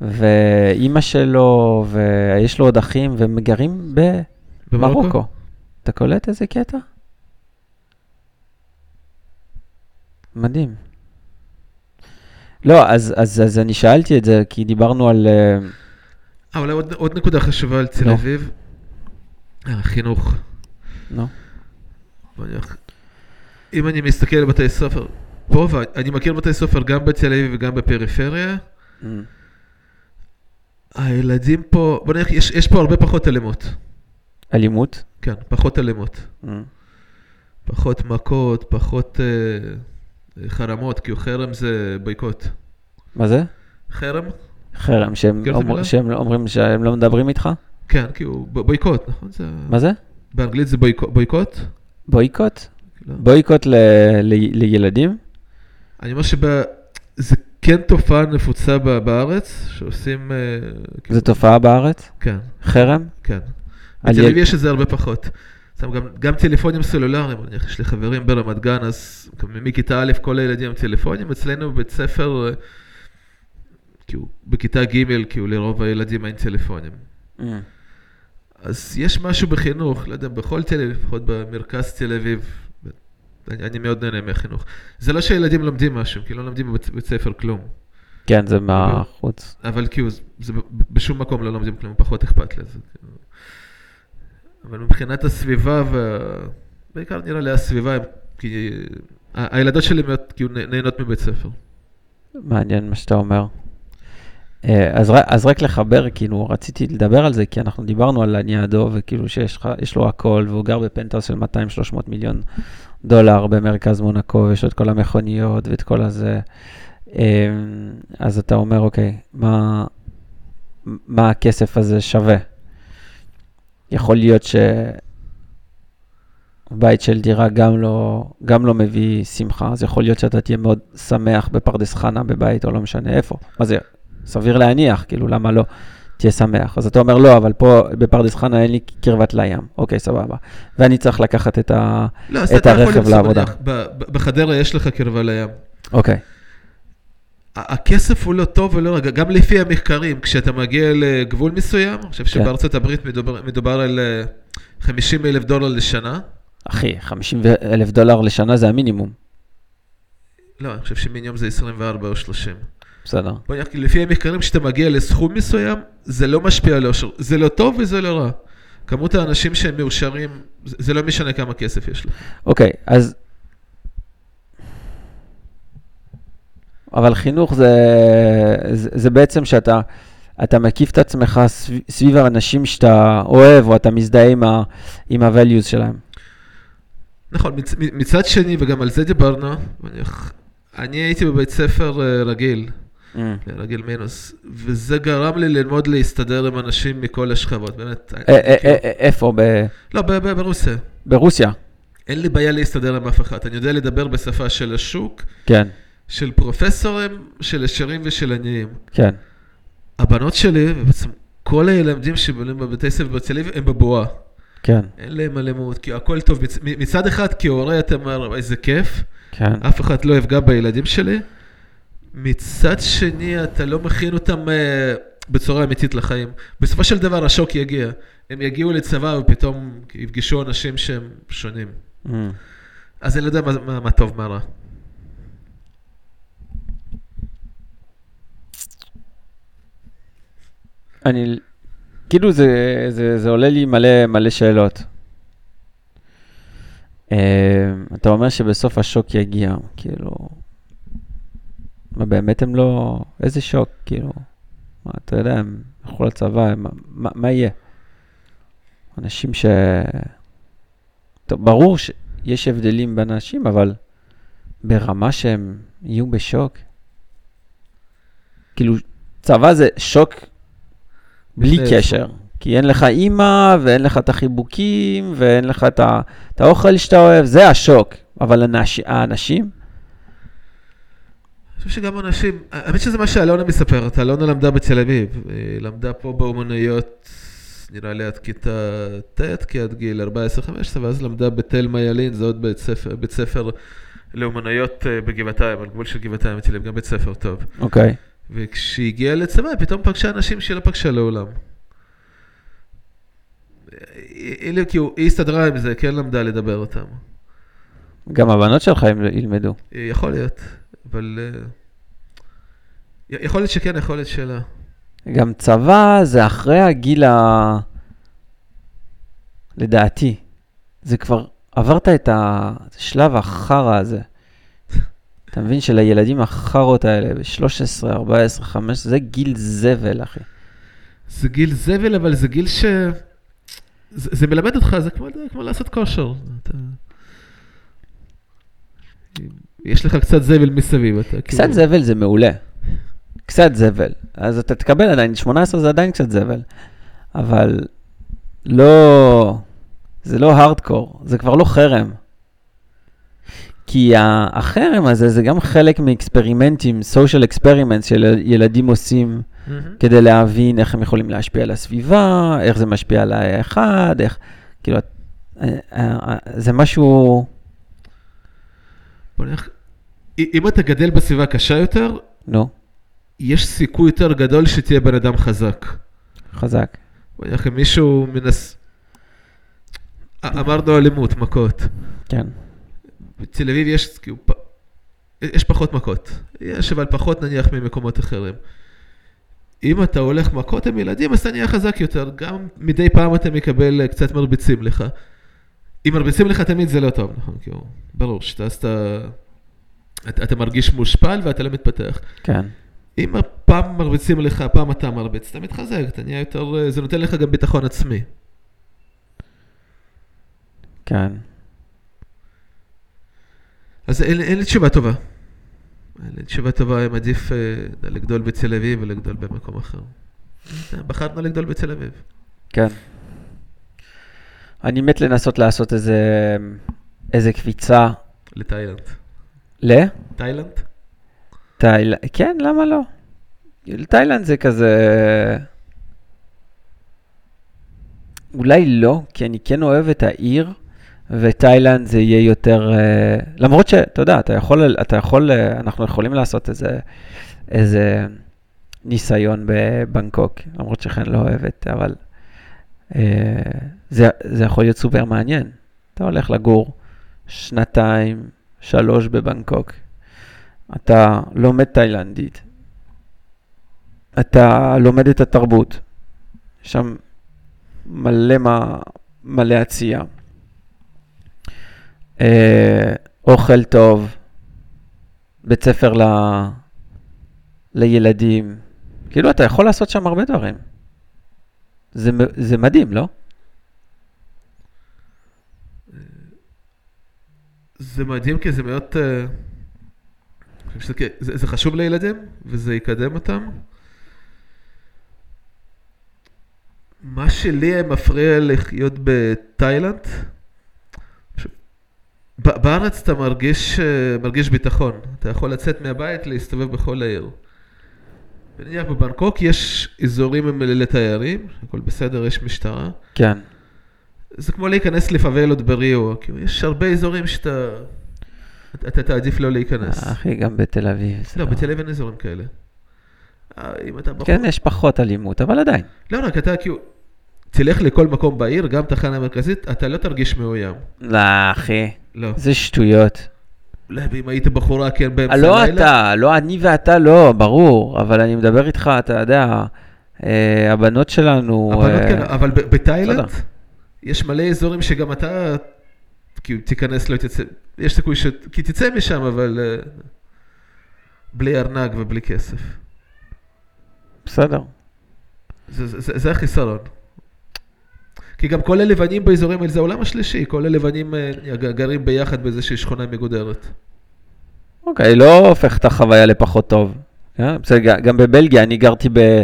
ואימא שלו, ויש לו עוד אחים, והם גרים במרוקו. אתה קולט איזה קטע? מדהים. לא, אז, אז, אז אני שאלתי את זה, כי דיברנו על... אה, אולי עוד, עוד נקודה חשובה על תל נו. אביב. אה, החינוך. נלך. אם אני מסתכל על בתי ספר, פה, ואני מכיר בתי ספר גם בתל אביב וגם בפריפריה, Mm. הילדים פה, בוא נלך, יש, יש פה הרבה פחות אלימות. אלימות? כן, פחות אלימות. Mm. פחות מכות, פחות אה, חרמות, כי חרם זה בויקוט. מה זה? חרם? חרם, שהם, את אומר? שהם אומרים שהם לא מדברים איתך? כן, כי הוא ב- בויקוט, נכון? זה... מה זה? באנגלית זה בויקוט? בויקוט? לא. בויקוט ל, ל, לילדים? אני אומר שזה כן תופעה נפוצה ב- בארץ, שעושים... אה, כאילו- זו תופעה בארץ? כן, חרם? כן. בתל אביב יש את זה הרבה פחות. סתם גם, גם טלפונים סלולריים, יש לי חברים ברמת גן, אז מכיתה א' כל הילדים עם טלפונים, אצלנו בבית ספר, אה, כאילו, בכיתה ג', כאילו לרוב הילדים אין טלפונים. Mm. אז יש משהו בחינוך, לא יודע, בכל תל אביב, לפחות במרכז תל אביב, אני, אני מאוד נהנה מהחינוך. זה לא שהילדים לומדים משהו, כי לא לומדים בבית ספר כלום, כן, זה מהחוץ. אבל כאילו, בשום מקום לא לומדים כלום, פחות אכפת לזה. אבל מבחינת הסביבה, וה... בעיקר נראה לי הסביבה, הם- כי ה- הילדות שלי מאוד כאילו נה- נהנות מבית ספר. מעניין מה שאתה אומר. אה, אז, אז רק לחבר, כאילו, רציתי לדבר על זה, כי אנחנו דיברנו על הניאדו, וכאילו שיש לו הכל, והוא גר בפנטהאוס של 200-300 מיליון דולר במרכז מונקו, ויש לו את כל המכוניות ואת כל הזה. אה, אז אתה אומר, אוקיי, מה, מה הכסף הזה שווה? יכול להיות שבית של דירה גם לא, גם לא מביא שמחה, אז יכול להיות שאתה תהיה מאוד שמח בפרדס חנה בבית, או לא משנה איפה. מה זה, סביר להניח, כאילו, למה לא תהיה שמח? אז אתה אומר, לא, אבל פה בפרדס חנה אין לי קרבת לים. אוקיי, סבבה. ואני צריך לקחת את ה... לא, את הרכב לעבודה. בחדרה יש לך קרבה לים. אוקיי. הכסף הוא לא טוב ולא רע, גם לפי המחקרים, כשאתה מגיע לגבול מסוים, אני חושב כן. שבארצות הברית מדובר, מדובר על אה, 50 אלף דולר לשנה. אחי, 50 אלף דולר לשנה זה המינימום. לא, אני חושב שמינימום זה 24 או 30. בסדר. בוא נראה, לפי המחקרים, כשאתה מגיע לסכום מסוים, זה לא משפיע על אושר. זה לא טוב וזה לא רע. כמות האנשים שהם מאושרים, זה לא משנה כמה כסף יש לך. אוקיי, אז... אבל חינוך זה, זה, זה בעצם שאתה אתה מקיף את עצמך סביב, סביב האנשים שאתה אוהב, או אתה מזדהה עם, ה, עם ה-values שלהם. נכון, מצ, מצד שני, וגם על זה דיברנו, אני, אני הייתי בבית ספר אה, רגיל, Mm. רגיל מינוס, וזה גרם לי ללמוד להסתדר עם אנשים מכל השכבות, באמת. א- א- א- א- איפה? ב- לא, ב- ב- ברוסיה. ברוסיה. אין לי בעיה להסתדר עם אף אחד. אני יודע לדבר בשפה של השוק, כן, של פרופסורים, של עשירים ושל עניים. כן. הבנות שלי, ובעצם כל הילדים שבאים בבתי ספר אביב, הם בבועה. כן, אין להם אלימות, כי הכל טוב. מצ- מצד אחד, כהורה אתה אומר, איזה כיף, כן. אף אחד לא יפגע בילדים שלי. מצד שני, אתה לא מכין אותם אה, בצורה אמיתית לחיים. בסופו של דבר השוק יגיע. הם יגיעו לצבא ופתאום יפגשו אנשים שהם שונים. Mm. אז אני לא יודע מה, מה, מה טוב, מה רע. אני, כאילו זה, זה, זה עולה לי מלא, מלא שאלות. Uh, אתה אומר שבסוף השוק יגיע, כאילו, מה באמת הם לא, איזה שוק, כאילו, מה, אתה יודע, הם ילכו לצבא, הם, מה, מה יהיה? אנשים ש... טוב, ברור שיש הבדלים בין אנשים, אבל ברמה שהם יהיו בשוק, כאילו, צבא זה שוק בלי קשר. כי אין לך אימא, ואין לך את החיבוקים, ואין לך את, ה, את האוכל שאתה אוהב, זה השוק. אבל האנש, האנשים, אני חושב שגם אנשים, האמת שזה מה שאלונה מספרת, אלונה למדה בתל אביב, היא למדה פה באומנויות, נראה לי עד כיתה ט', כי עד גיל 14-15, ואז למדה בתלמה ילין, זה עוד בית ספר, בית ספר לאומנויות אה, בגבעתיים, על גבול של גבעתיים בתל אביב, גם בית ספר טוב. אוקיי. וכשהיא הגיעה לצבא, היא פתאום פגשה אנשים שהיא לא פגשה לעולם. היא, היא, כאילו, היא הסתדרה עם זה, כן למדה לדבר אותם. גם הבנות שלך ילמדו. יכול להיות, אבל... אה, יכול להיות שכן, יכול להיות שלא. גם צבא זה אחרי הגיל ה... לדעתי. זה כבר, עברת את השלב החרא הזה. אתה מבין שלילדים החארות האלה, ב-13, 14, 15, זה גיל זבל, אחי. זה גיל זבל, אבל זה גיל ש... זה, זה מלמד אותך, זה כמו, כמו לעשות כושר. אתה... יש לך קצת זבל מסביב, אתה קצת כאילו... זבל זה מעולה. קצת זבל. אז אתה תקבל עדיין, 18 זה עדיין קצת זבל. אבל לא, זה לא הארדקור, זה כבר לא חרם. כי החרם הזה זה גם חלק מאקספרימנטים, social experiments שילדים עושים מהמם. כדי להבין איך הם יכולים להשפיע על הסביבה, איך זה משפיע על האחד, איך, כאילו, אה, אה, זה משהו, בוא נלך... אם אתה גדל בסביבה קשה יותר, נו, יש סיכוי יותר גדול שתהיה בן אדם חזק. חזק. בוא נלך, אם מישהו מנס... אמרנו אלימות, מכות. כן. בתל אביב יש, כאילו, פ... יש פחות מכות. יש, אבל פחות נניח ממקומות אחרים. אם אתה הולך מכות עם ילדים, אז אתה נהיה חזק יותר. גם מדי פעם אתה מקבל אה, קצת מרביצים לך. אם מרביצים לך תמיד זה לא טוב, נכון? כאילו, ברור שאתה, אתה, אתה, אתה מרגיש מושפל ואתה לא מתפתח. כן. אם פעם מרביצים לך, פעם אתה מרביץ, אתה מתחזק, אתה נהיה יותר, אה, זה נותן לך גם ביטחון עצמי. כן. אז אין, אין לי תשובה טובה. אין לי תשובה טובה אם עדיף אה, לגדול בתל אביב ולגדול במקום אחר. אה, בחרנו לגדול בתל אביב. כן. אני מת לנסות לעשות איזה, איזה קפיצה לתאילנד. ל... תאילנד? תאילנד, כן, למה לא? תאילנד זה כזה... אולי לא, כי אני כן אוהב את העיר, ותאילנד זה יהיה יותר... אה, למרות שאתה יודע, אתה יכול, אתה יכול, אה, אנחנו יכולים לעשות איזה, איזה ניסיון בבנקוק, למרות שכן לא אוהבת, אבל אה, זה, זה יכול להיות סופר מעניין. אתה הולך לגור שנתיים, שלוש בבנקוק, אתה לומד תאילנדית, אתה לומד את התרבות, שם מלא, מה, מלא עשייה. אה, אוכל טוב, בית ספר ל... לילדים, כאילו אתה יכול לעשות שם הרבה דברים. זה, זה מדהים, לא? זה מדהים כי זה מאוד... אה, זה, זה חשוב לילדים וזה יקדם אותם. מה שלי מפריע לחיות בתאילנד, בארץ אתה מרגיש, אה, מרגיש ביטחון, אתה יכול לצאת מהבית, להסתובב בכל העיר. נניח בבנקוק יש אזורים עם- לתיירים, הכל בסדר, יש משטרה. כן. זה כמו להיכנס לפאבלות בריו, כאילו יש הרבה אזורים שאתה... אתה תעדיף לא להיכנס. אחי, גם בתל אביב. זה לא, בתל אביב אין אזורים כאלה. אה, אם אתה בחור... כן, יש פחות אלימות, אבל עדיין. לא, רק אתה כאילו... תלך לכל מקום בעיר, גם תחנה מרכזית, אתה לא תרגיש מאוים. לא, אחי, לא. זה שטויות. אולי אם היית בחורה, כן, באמצע לא הלילה. אתה, לא אני ואתה לא, ברור, אבל אני מדבר איתך, אתה יודע, אה, הבנות שלנו... הבנות אה, כן, אבל בתאילנד. יש מלא אזורים שגם אתה, כאילו, תיכנס, לא תצא, יש סיכוי ש... כי תצא משם, אבל אה, בלי ארנק ובלי כסף. בסדר. זה, זה, זה, זה החיסרון. כי גם כל הלבנים באזורים האלה זה העולם השלישי, כל הלבנים אה, גרים ביחד באיזושהי שכונה מגודרת. אוקיי, לא הופך את החוויה לפחות טוב. כן? בסדר, ג- גם בבלגיה, אני גרתי ב...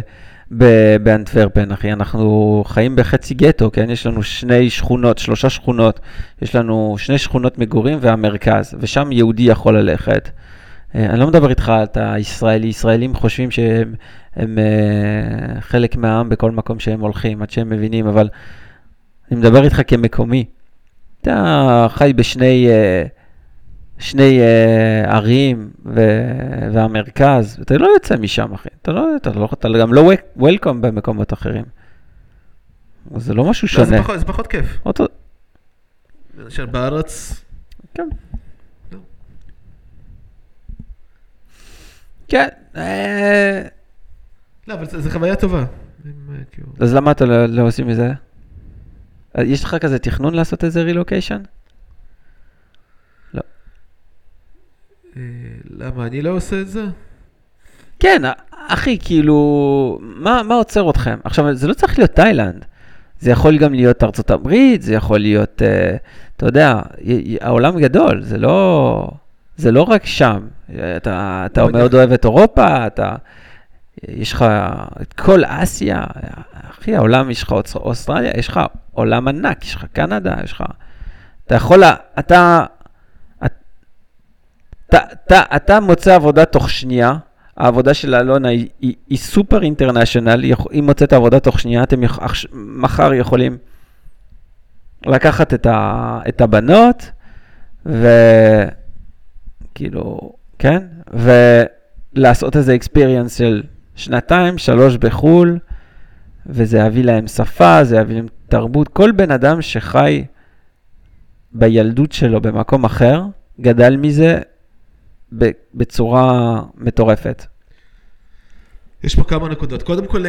באנטוורפן, אחי, אנחנו חיים בחצי גטו, כן? יש לנו שני שכונות, שלושה שכונות, יש לנו שני שכונות מגורים והמרכז, ושם יהודי יכול ללכת. אה, אני לא מדבר איתך על אתה ישראלי, ישראלים חושבים שהם הם, אה, חלק מהעם בכל מקום שהם הולכים, עד שהם מבינים, אבל אני מדבר איתך כמקומי. אתה חי בשני אה, שני אה, ערים ו- והמרכז, אתה לא יוצא משם, אחי. אתה לא, אתה לא, אתה גם לא וולקום במקומות אחרים. זה לא משהו לא, זה, שונה. פחות, זה פחות כיף. אותו, למשל בארץ, כן. לא. כן, אה, לא, אבל זו חוויה טובה. כאילו, אז למה אתה לא, לא עושים מזה? אה, יש לך כזה תכנון לעשות איזה רילוקיישן? אה, למה אני לא עושה את זה? כן, אחי, כאילו, מה, מה עוצר אתכם? עכשיו, זה לא צריך להיות תאילנד. זה יכול גם להיות ארצות הברית, זה יכול להיות, uh, אתה יודע, העולם גדול, זה לא, זה לא רק שם. אתה, אתה מאוד אוהב את אירופה, אתה, יש לך את כל אסיה, אחי, העולם, יש לך אוס- אוסטרליה, יש לך עולם ענק, יש לך קנדה, יש לך... אתה יכול, אתה, אתה, אתה, אתה מוצא עבודה תוך שנייה, העבודה של אלונה היא, היא, היא סופר אינטרנשיונל, היא מוצאת עבודה תוך שנייה, אתם עכש- מחר יכולים לקחת את, ה, את הבנות, וכאילו, כן? ולעשות איזה אקספיריאנס של שנתיים, שלוש בחו"ל, וזה יביא להם שפה, זה יביא להם תרבות. כל בן אדם שחי בילדות שלו במקום אחר, גדל מזה בצורה מטורפת. יש פה כמה נקודות. קודם כל,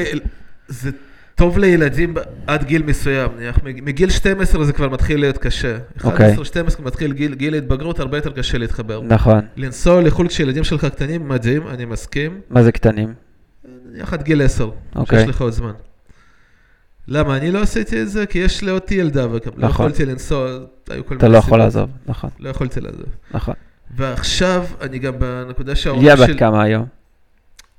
זה טוב לילדים עד גיל מסוים. נניח, מג- מגיל 12 זה כבר מתחיל להיות קשה. אוקיי. 11-12 מתחיל גיל, גיל התבגרות, הרבה יותר קשה להתחבר. נכון. לנסוע לחו"ל כשילדים שלך קטנים, מדהים, אני מסכים. מה זה קטנים? נניח עד גיל 10, אוקיי. שיש לך עוד זמן. למה? אני לא עשיתי את זה, כי יש לי אותי ילדה, וגם לא נכון. יכולתי לנסוע, היו כל אתה מיני לא יכול סיבות. לעזוב, נכון, לא יכולתי לעזוב. נכון. ועכשיו, אני גם בנקודה שההורים בת שלי... כמה היום?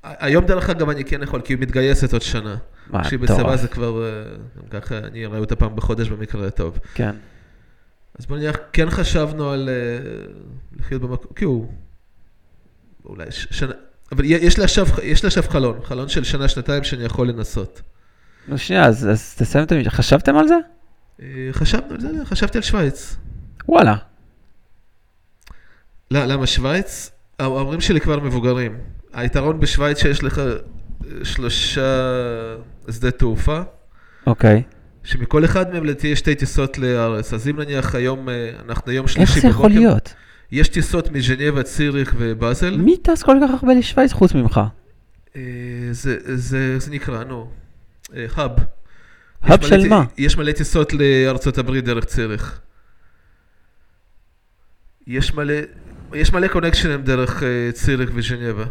היום דרך אגב אני כן יכול, כי היא מתגייסת עוד שנה. מה, כשהיא בצבא. זה כבר, אה, גם ככה אני אראה אותה פעם בחודש במקרה הטוב. כן. אז בוא נניח, כן חשבנו על אה, לחיות במקום, כאילו, אולי ש- שנה, אבל יש לי עכשיו, יש לי עכשיו חלון, חלון של שנה, שנתיים שאני יכול לנסות. נו, שנייה, אז אז תסיים את המשפט. חשבתם על זה? אה, חשבנו על זה, חשבתי על שווייץ. וואלה. לא, למה שווייץ? ההורים שלי כבר מבוגרים. היתרון בשווייץ שיש לך אה, שלושה שדה תעופה. אוקיי. שמכל אחד מהם יש שתי טיסות לארץ. אז אם נניח היום, אה, אנחנו היום שלישי איך בבוקר, זה יכול להיות? יש טיסות מז'נבה, ציריך ובאזל. מי טס כל כך הרבה לשוויץ חוץ ממך? אה, זה, זה, זה נקרא, נו, אה, האב. האב של מלא- מה? יש מלא טיסות לארצות הברית דרך ציריך. יש מלא, יש מלא קונקשנים דרך אה, ציריך וז'נבה.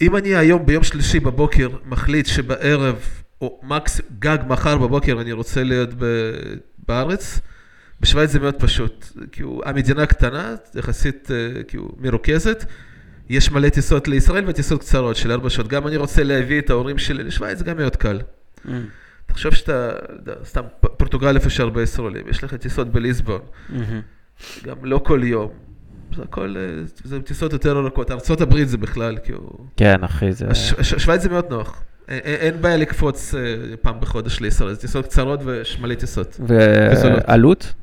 אם אני היום ביום שלישי בבוקר מחליט שבערב, או מקס, גג מחר בבוקר אני רוצה להיות ב, בארץ, בשוויץ זה מאוד פשוט. כאילו, המדינה קטנה, יחסית אה, כאילו, מרוכזת, יש מלא טיסות לישראל וטיסות קצרות של ארבע שעות. גם אני רוצה להביא את ההורים שלי לשוויץ, זה גם מאוד קל. Mm, תחשוב שאתה, סתם, פורטוגל איפה שהרבה ישראלים, יש לך טיסות בליסבון, מהמם. גם לא כל יום. זה הכל, אה, זה טיסות יותר ארוכות. הברית זה בכלל, כאילו... כן, אחי, זה... הש- שווייץ זה מאוד נוח. אין, אין אין בעיה לקפוץ אה, פעם בחודש לישראל, זה טיסות קצרות ויש מלא טיסות. ועלות?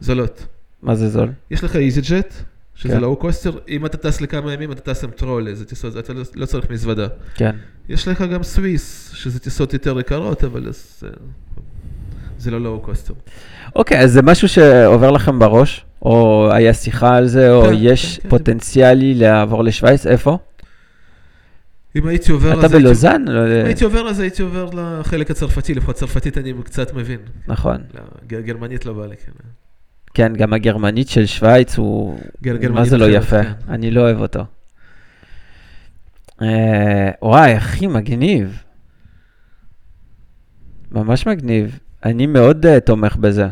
זולות. מה זה זול? יש לך איזי ג'ט, שזה כן. Low coster, אם אתה טס לכמה ימים אתה טס עם טרולי, זה טיסות, אתה לא- לא צריך מזוודה. כן. יש לך גם סוויס, שזה טיסות יותר יקרות, אבל זה, זה לא low coster. אוקיי, אז זה משהו שעובר לכם בראש? או היה שיחה על זה, או כן, יש כן, כן. פוטנציאלי לעבור לשוויץ? איפה? אם הייתי עובר, אתה אז הייתי- בלוזאן? לא, אם הייתי עובר, אז הייתי עובר לחלק הצרפתי, לפחות צרפתית אני קצת מבין. נכון. לא, גרמנית לא בא לי, כן. כן, גם הגרמנית של שווייץ הוא... גר- מה זה לא יפה? כן. אני לא אוהב אותו. אה, וואי, אחי, מגניב. ממש מגניב. אני מאוד אה, תומך בזה.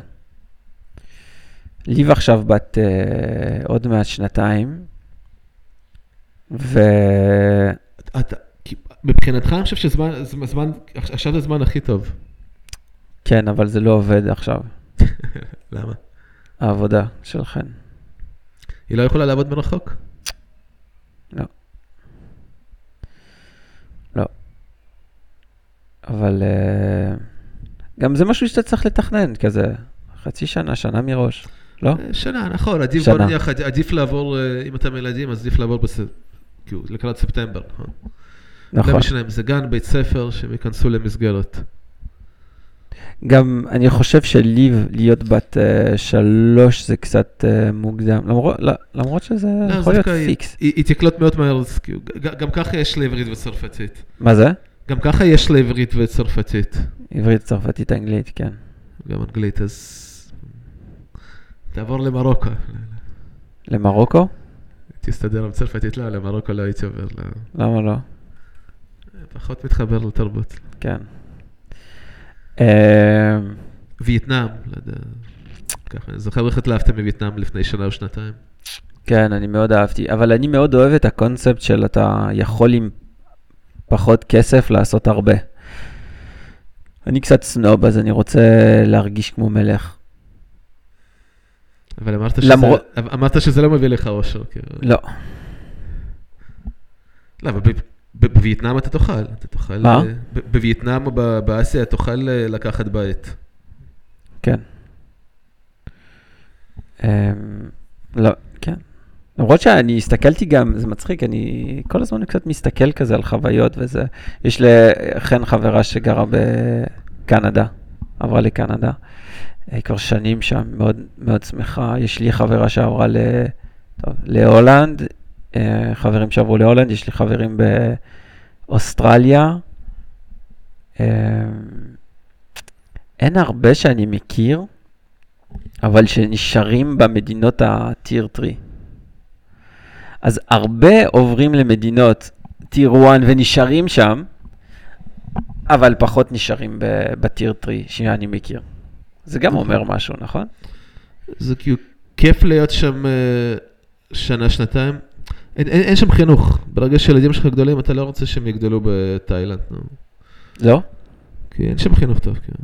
ליב עכשיו בת אה, עוד מעט שנתיים, ו... אתה, מבחינתך אני חושב שזמן, זמן- זמן, עכשיו זה הזמן הכי טוב. כן, אבל זה לא עובד עכשיו, [laughs] למה? העבודה של חן. היא לא יכולה לעבוד מרחוק? אבל אה, גם זה משהו שאתה צריך לתכנן, כזה חצי שנה, שנה מראש, לא? אה, שנה, נכון, עדיף, שנה. בוא נניח, עד- עדיף לעבור, אה, אם אתם ילדים, אז עדיף לעבור בס... כאילו, לקראת ספטמבר, נכון? לא נכון. משנה אם זה גן, בית ספר, שהם ייכנסו למסגרת. גם אני חושב שליב להיות בת uh, שלוש זה קצת uh, מוקדם, למרות, לא, למרות שזה לא, יכול להיות פיקס. היא היא תקלוט מאוד מהר, כאילו, גם ככה יש לה עברית וצרפתית. מה זה? גם ככה יש לה עברית וצרפתית. עברית, צרפתית, אנגלית, כן. גם אנגלית, אז... תעבור למרוקו. למרוקו? תסתדר עם צרפתית, לא, למרוקו לא הייתי עובר, לא. למה לא? פחות מתחבר לתרבות. כן. אה, וייטנאם, לא יודע. ככה, אני זוכר איך התלהבת מווייטנאם לפני שנה או שנתיים. כן, אני מאוד אהבתי, אבל אני מאוד אוהב את הקונספט של אתה יכול עם פחות כסף לעשות הרבה. אני קצת סנוב, אז אני רוצה להרגיש כמו מלך. אבל אמרת שזה, למרות- אמרת שזה לא מביא לך אושר. כאילו. לא. לא, אבל בווייטנאם אתה תוכל. אתה תוכל... מה? אה, בווייטנאם או באסיה תוכל אה, לקחת בית. כן. אמ, לא, כן. למרות שאני הסתכלתי גם, זה מצחיק, אני כל הזמן קצת מסתכל כזה על חוויות וזה. יש לחן חברה שגרה בקנדה, עברה לקנדה. היא כבר שנים שם, מאוד מאוד שמחה. יש לי חברה שעברה ל... טוב, להולנד, חברים שעברו להולנד, יש לי חברים באוסטרליה. אמ, אין הרבה שאני מכיר, אבל שנשארים במדינות ה-Tier 3. אז הרבה עוברים למדינות Tier 1 ונשארים שם, אבל פחות נשארים ב-Tier 3 שאני מכיר. זה גם. אומר משהו, נכון? זה כאילו כיף להיות שם אה, שנה, שנתיים. אין, אין, אין שם חינוך. ברגע שהילדים שלך גדולים, אתה לא רוצה שהם יגדלו בתאילנד. נו. לא? כי אין שם חינוך טוב. כאילו.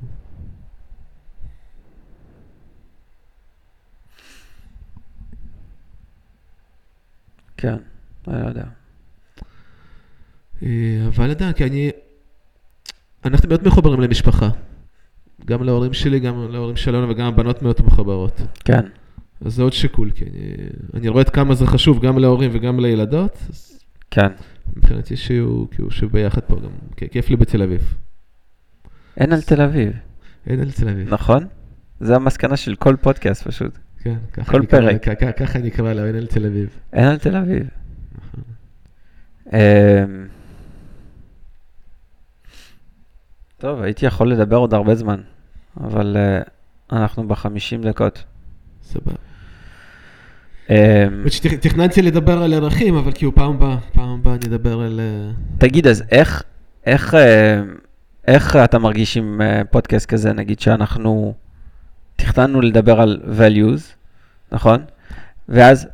כן, אני לא יודע. אה, אבל עדיין, כי אני... אנחנו מאוד מחוברים למשפחה. גם להורים שלי, גם להורים שלנו, וגם הבנות מאוד מחוברות. כן, אז זה עוד שיקול, כי אני, אני רואה עד כמה זה חשוב גם להורים וגם לילדות, אז כן. מבחינתי שיהיו, כאילו, שיהיו ביחד פה גם, כ- כיף לי בתל אביב. אין על תל אביב, אין על תל אביב. נכון? זה המסקנה של כל פודקאסט פשוט. כן, ככה כל נקרא- פרק. כ- כ- ככה נקרא לה, אין על תל אביב. אין על תל אביב. נכון. אמ, טוב, הייתי יכול לדבר עוד הרבה זמן, אבל uh, אנחנו בחמישים דקות. סבבה. Um, תכננתי לדבר על ערכים, אבל כאילו פעם הבאה, פעם הבאה אני אדבר על... אה, תגיד, אז איך, איך, uh, איך אתה מרגיש עם uh, פודקאסט כזה, נגיד שאנחנו תכננו לדבר על values, נכון? ואז,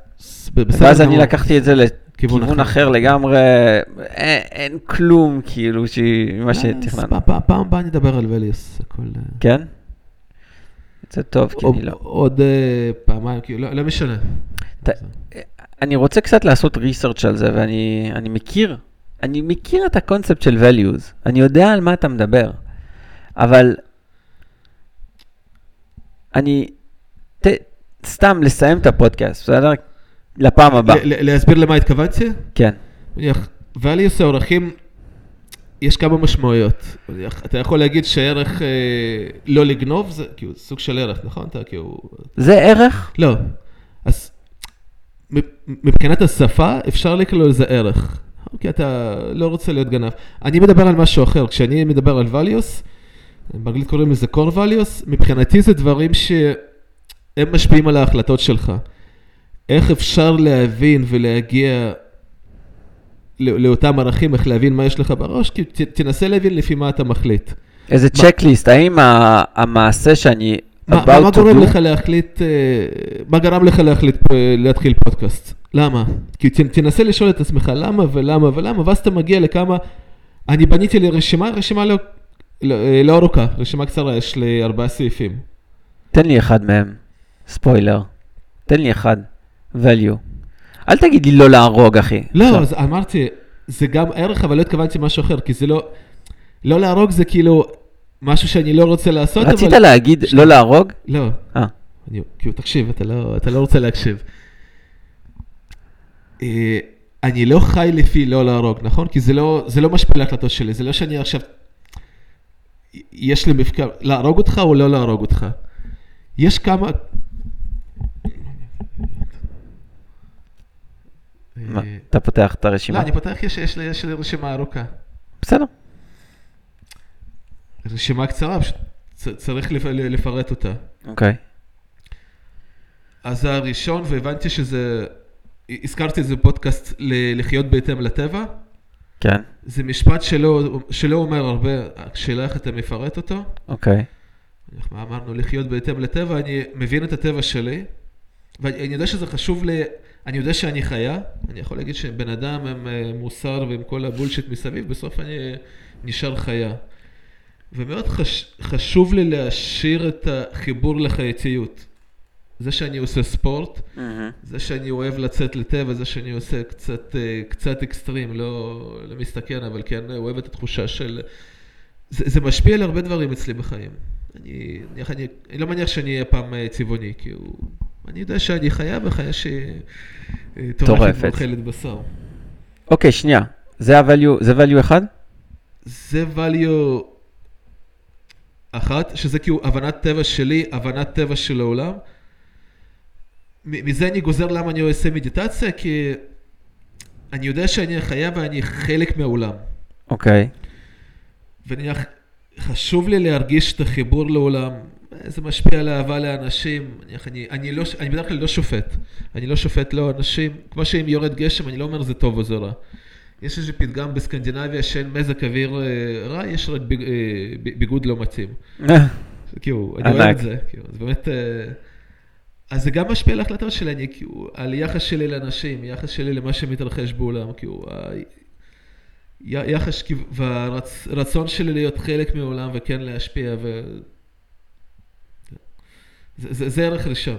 ואז אני. לקחתי את זה כיוון לכיוון אחר. אחר לגמרי, אין, אין כלום כאילו ש- ממה אה, שתכננו. פעם- הבאה אני אדבר על וליוס, הכל... אה, כן? זה טוב, כי אני לא... עוד אה, פעמיים, כאילו, לא- משנה. אני רוצה קצת לעשות ריסרצ' על זה, ואני אני מכיר, אני מכיר את הקונספט של values, אני יודע על מה אתה מדבר, אבל אני, ת, סתם לסיים את הפודקאסט, בסדר? לפעם הבאה, להסביר למה התכוונתי? כן. נניח, values הערכים, יש כמה משמעויות. אתה יכול להגיד שערך אה, לא לגנוב, זה כאילו סוג של ערך, נכון? אתה כאילו... זה ערך? לא. אז מבחינת השפה, אפשר לקרוא לזה ערך. כי אתה לא רוצה להיות גנב. אני מדבר על משהו אחר. כשאני מדבר על values, באנגלית קוראים לזה core values, מבחינתי זה דברים שהם משפיעים על ההחלטות שלך. איך אפשר להבין ולהגיע לאותם ערכים, איך להבין מה יש לך בראש, כי ת, תנסה להבין לפי מה אתה מחליט. איזה צ'קליסט, האם ה- המעשה שאני מה, about מה, מה to גורם do- לך להחליט, אה, מה גרם לך להחליט אה, להתחיל פודקאסט? למה? כי ת, תנסה לשאול את עצמך למה ולמה ולמה, ואז אתה מגיע לכמה, אני בניתי לי רשימה, רשימה לא, לא, אה, לא ארוכה, רשימה קצרה, יש לי ארבעה סעיפים. תן לי אחד מהם, ספוילר. תן לי אחד, value. אל תגיד לי לא להרוג, אחי. לא. אז אמרתי, זה גם ערך, אבל לא התכוונתי משהו אחר, כי זה לא, לא להרוג זה כאילו משהו שאני לא רוצה לעשות, רצית אבל... להגיד שנייה. לא להרוג? לא. אה. אני, כאילו, תקשיב, אתה לא, אתה לא רוצה להקשיב. אה, אני לא חי לפי לא להרוג, נכון? כי זה לא, זה לא משפיע על ההחלטות שלי, זה לא שאני עכשיו... יש לי מפקר, להרוג אותך או לא להרוג אותך. יש כמה... מה, אה, אתה פותח את לא, הרשימה? אני פותח, יש, יש, לי, יש לי רשימה ארוכה. בסדר. רשימה קצרה, פשוט צריך לפ- לפרט אותה. אוקיי. אז הראשון, והבנתי שזה, הזכרתי את זה בפודקאסט לחיות בהתאם לטבע. כן, זה משפט שלא, שלא אומר הרבה, השאלה איך אתה מפרט אותו. אוקיי. מה אמרנו? לחיות בהתאם לטבע, אני מבין את הטבע שלי, ואני יודע שזה חשוב לי, אני יודע שאני חיה, אני יכול להגיד שבן אדם עם אה, מוסר ועם כל הבולשיט מסביב, בסוף אני נשאר חיה. ומאוד חש, חשוב לי להשאיר את החיבור לחייתיות. זה שאני עושה ספורט, זה שאני אוהב לצאת לטבע, זה שאני עושה קצת, אה, קצת אקסטרים, לא, לא מסתכן, אבל כן אוהב את התחושה של... זה, זה משפיע על הרבה דברים אצלי בחיים. אני, אני, אני, אני לא מניח שאני אהיה פעם אה, צבעוני, כי הוא, אני יודע שאני חיה וחיה שטורפת טורפת. ואוכלת בשר. אוקיי, שנייה. זה ה-value, זה value אחד? זה value אחת, שזה כאילו הבנת טבע שלי, הבנת טבע של העולם. מזה אני גוזר למה אני עושה מדיטציה, כי אני יודע שאני חיה ואני חלק מהעולם. אוקיי. ונניח, חשוב לי להרגיש את החיבור לעולם, זה משפיע על אהבה לאנשים, נניח, אני, אני, לא, אני בדרך כלל לא שופט, אני לא שופט לא אנשים, כמו שאם יורד גשם, אני לא אומר זה טוב או זה רע. יש איזה פתגם בסקנדינביה שאין מזג אוויר אה, רע, יש רק ביג, אה, ביגוד לא מתאים. כאילו, אני אוהב. את זה, כאילו, זה באמת... אה, אז זה גם משפיע על ההחלטות שלי, אני כאילו, על יחס שלי לאנשים, יחס שלי למה שמתרחש בעולם, כאילו, יחס והרצון שלי להיות חלק מהעולם וכן להשפיע, ו... זה, זה, ערך ראשון.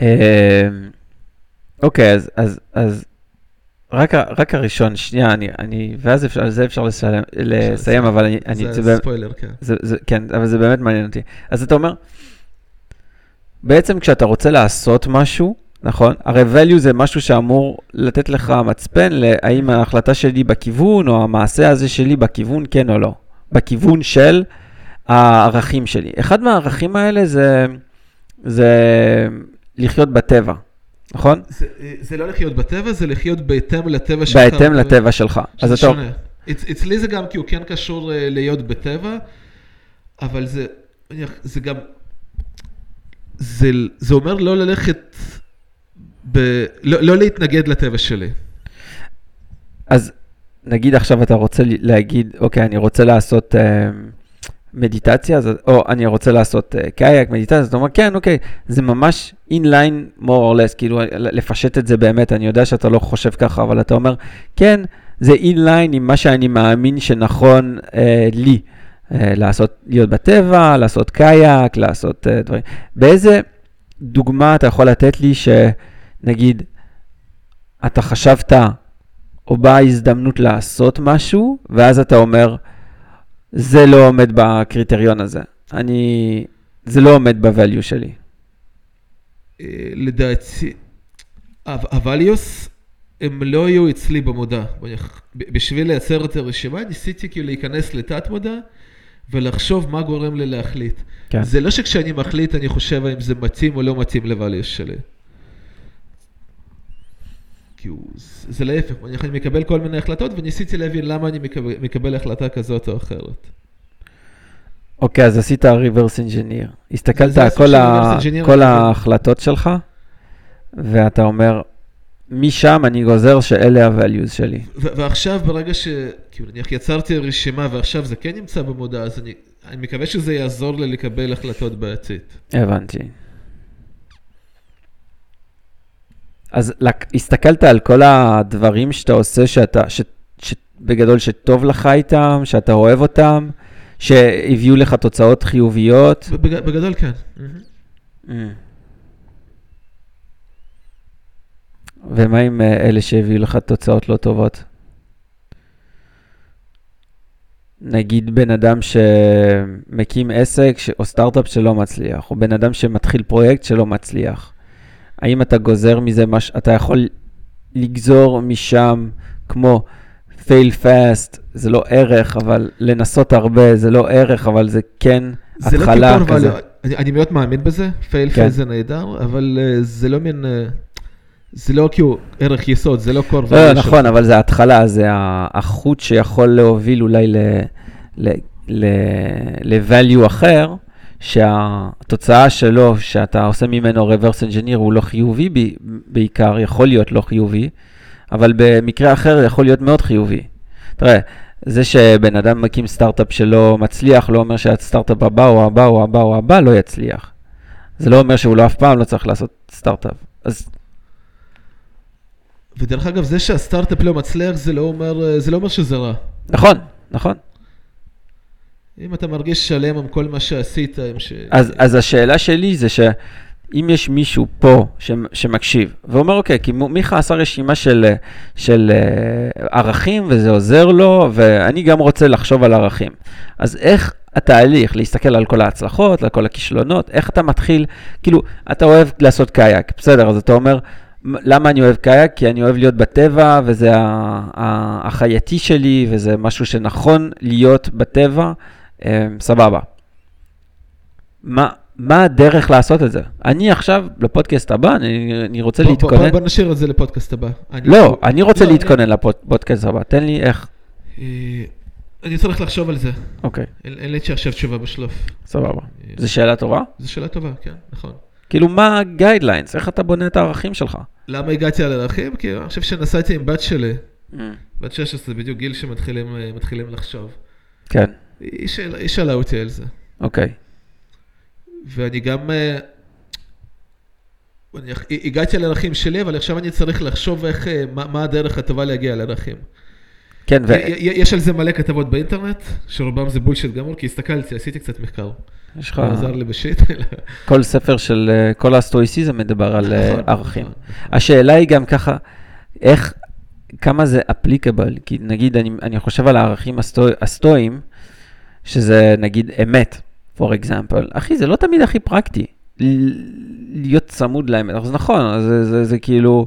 אמ, אוקיי, אז, אז, אז רק, רק הראשון, שנייה, אני, אני, ואז אפשר, על זה אפשר לסיים, לסיים אבל אני, אני, זה, זה, ספוילר, כן. זה, זה, כן, אבל זה באמת מעניין אותי. אז אתה אומר, בעצם כשאתה רוצה לעשות משהו, נכון? הרי value זה משהו שאמור לתת לך מצפן להאם ההחלטה שלי בכיוון, או המעשה הזה שלי בכיוון, כן או לא. בכיוון של הערכים שלי. אחד מהערכים האלה זה, זה לחיות בטבע, נכון? זה, זה לא לחיות בטבע, זה לחיות בהתאם לטבע שלך. בהתאם לטבע שלך. אז אתה... שונה. אצ- אצלי זה גם כי הוא כן קשור אה, להיות בטבע, אבל זה, זה גם, זה, זה אומר לא ללכת, ב, לא, לא להתנגד לטבע שלי. אז נגיד עכשיו אתה רוצה להגיד, אוקיי, אני רוצה לעשות אה, מדיטציה, אז, או אני רוצה לעשות אה, קאייק, מדיטציה, אז אתה אומר, כן, אוקיי, זה ממש inline more or less, כאילו לפשט את זה באמת, אני יודע שאתה לא חושב ככה, אבל אתה אומר, כן, זה inline עם מה שאני מאמין שנכון אה, לי, אה, לעשות, להיות בטבע, לעשות קאייק, לעשות אה, דברים. באיזה דוגמה אתה יכול לתת לי שנגיד, אתה חשבת, או באה הזדמנות לעשות משהו, ואז אתה אומר, זה לא עומד בקריטריון הזה. אני, זה לא עומד ב-value שלי. אה, לדעתי, ה- הווליוס, הם לא היו אצלי במודע. בשביל לייצר את הרשימה, ניסיתי כאילו להיכנס לתת מודע ולחשוב מה גורם לי להחליט. כן. זה לא שכשאני מחליט אני חושב האם זה מתאים או לא מתאים לווליוס שלי. כי הוא, זה להפך, אני מקבל כל מיני החלטות וניסיתי להבין למה אני מקבל, מקבל החלטה כזאת או אחרת. אוקיי, אז עשית reverse engineer. הסתכלת על כל, ה... כל אבל- ההחלטות שלך, ואתה אומר, משם אני גוזר שאלה ה-values שלי. ו- ועכשיו ברגע ש... כאילו נניח יצרתי רשימה ועכשיו זה כן נמצא במודע, אז אני, אני מקווה שזה יעזור לי לקבל החלטות בעתיד. הבנתי. אז לק... הסתכלת על כל הדברים שאתה עושה, שאתה, ש... ש... בגדול שטוב לך איתם, שאתה אוהב אותם, שהביאו לך תוצאות חיוביות. בג- בגדול כן. Mm. ומה עם אה, אלה שהביאו לך תוצאות לא טובות? נגיד בן אדם שמקים עסק ש... או סטארט-אפ שלא מצליח, או בן אדם שמתחיל פרויקט שלא מצליח. האם אתה גוזר מזה, מש... אתה יכול לגזור משם כמו fail fast, זה לא ערך, אבל לנסות הרבה זה לא ערך, אבל זה כן זה לא התחלה קיפור, כזה. אבל אני, אני מאוד מאמין בזה, פייל כן. פייל זה נהדר, אבל uh, זה לא מין, uh, זה לא כאילו ערך יסוד, זה לא core לא, value נכון, שלך. אבל זה ההתחלה, זה החוט שיכול להוביל אולי ל- ל- ל- ל-value אחר, שהתוצאה שלו, שאתה עושה ממנו reverse engineer, הוא לא חיובי בעיקר, יכול להיות לא חיובי, אבל במקרה אחר יכול להיות מאוד חיובי. תראה, זה שבן אדם מקים סטארט-אפ שלא מצליח, לא אומר שהסטארט-אפ הבא או הבא או הבא או הבא לא יצליח. זה לא אומר שהוא לא אף פעם לא צריך לעשות סטארט-אפ. אז ודרך אגב, זה שהסטארט-אפ לא מצליח, זה לא אומר, אה, זה לא אומר שזה רע. נכון, נכון. אם אתה מרגיש שלם עם כל מה שעשית, עם ש... אז, אז השאלה שלי זה שאם יש מישהו פה ש, שמקשיב ואומר, אוקיי, כי מיכה עשה רשימה של, של אה, ערכים וזה עוזר לו, ואני גם רוצה לחשוב על ערכים. אז איך התהליך, להסתכל על כל ההצלחות, על כל הכישלונות, איך אתה מתחיל, כאילו, אתה אוהב לעשות קאייק, בסדר, אז אתה אומר, "מ- למה אני אוהב קאייק? כי אני אוהב להיות בטבע, וזה החייתי שלי, וזה משהו שנכון להיות בטבע, סבבה. מה, מה הדרך לעשות את זה? אני עכשיו, לפודקאסט הבא, אני, אני רוצה בוא- בוא- להתכונן. בוא נשאיר את זה לפודקאסט הבא. אני- לא, אני רוצה לא, להתכונן לפודקאסט הבא, תן לי איך. אה, אני צריך לחשוב על זה. אוקיי, אין לי עכשיו תשובה בשלוף. סבבה. זו שאלה טובה? זו שאלה טובה, כן, נכון. כאילו, מה ה-guidelines? איך אתה בונה את הערכים שלך? למה הגעתי על ערכים? כי אני חושב שנסעתי עם בת שלי, בת 16, בדיוק גיל שמתחילים אה, לחשוב. כן, היא שאלה- היא שאלה אותי על זה. אוקיי. ואני גם... אה, אני, הגעתי על ערכים שלי, אבל עכשיו אני צריך לחשוב איך, אה, מה, מה הדרך הטובה להגיע לערכים. כן, ו... יש על זה מלא כתבות באינטרנט, שרובם זה בולשיט גמור, כי הסתכלתי, עשיתי קצת מחקר. ויש לך... הוא עזר לי בשיט. [laughs] כל ספר של אה, כל הסטואיסיזם מדבר על נכון, ערכים. נכון. השאלה היא גם ככה, איך, כמה זה אפליקבל, כי נגיד אני, אני חושב על הערכים הסטו, הסטואיים, שזה נגיד אמת, for example, אחי, זה לא תמיד הכי פרקטי, להיות צמוד לאמת, אז נכון, זה, זה, זה כאילו,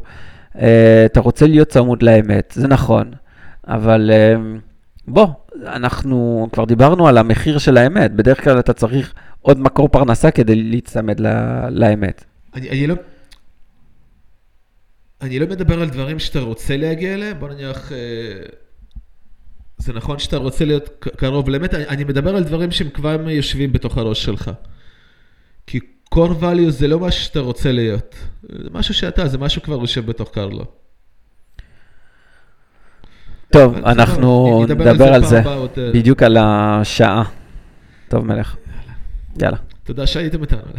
אה, אתה רוצה להיות צמוד לאמת, זה נכון, אבל אה, בוא, אנחנו כבר דיברנו על המחיר של האמת, בדרך כלל אתה צריך עוד מקור פרנסה כדי להצמד ל- לאמת. אני, אני לא... אני לא מדבר על דברים שאתה רוצה להגיע אליהם, בוא נניח... אה, זה נכון שאתה רוצה להיות קרוב לאמת, אני, מדבר על דברים שהם כבר יושבים בתוך הראש שלך. כי core value זה לא משהו שאתה רוצה להיות, זה משהו שאתה, זה משהו כבר יושב בתוך קרלו. טוב, אבל אנחנו נדבר על זה אה. בדיוק על השעה. טוב, מלך. יאללה. תודה שהייתם איתנו. [laughs]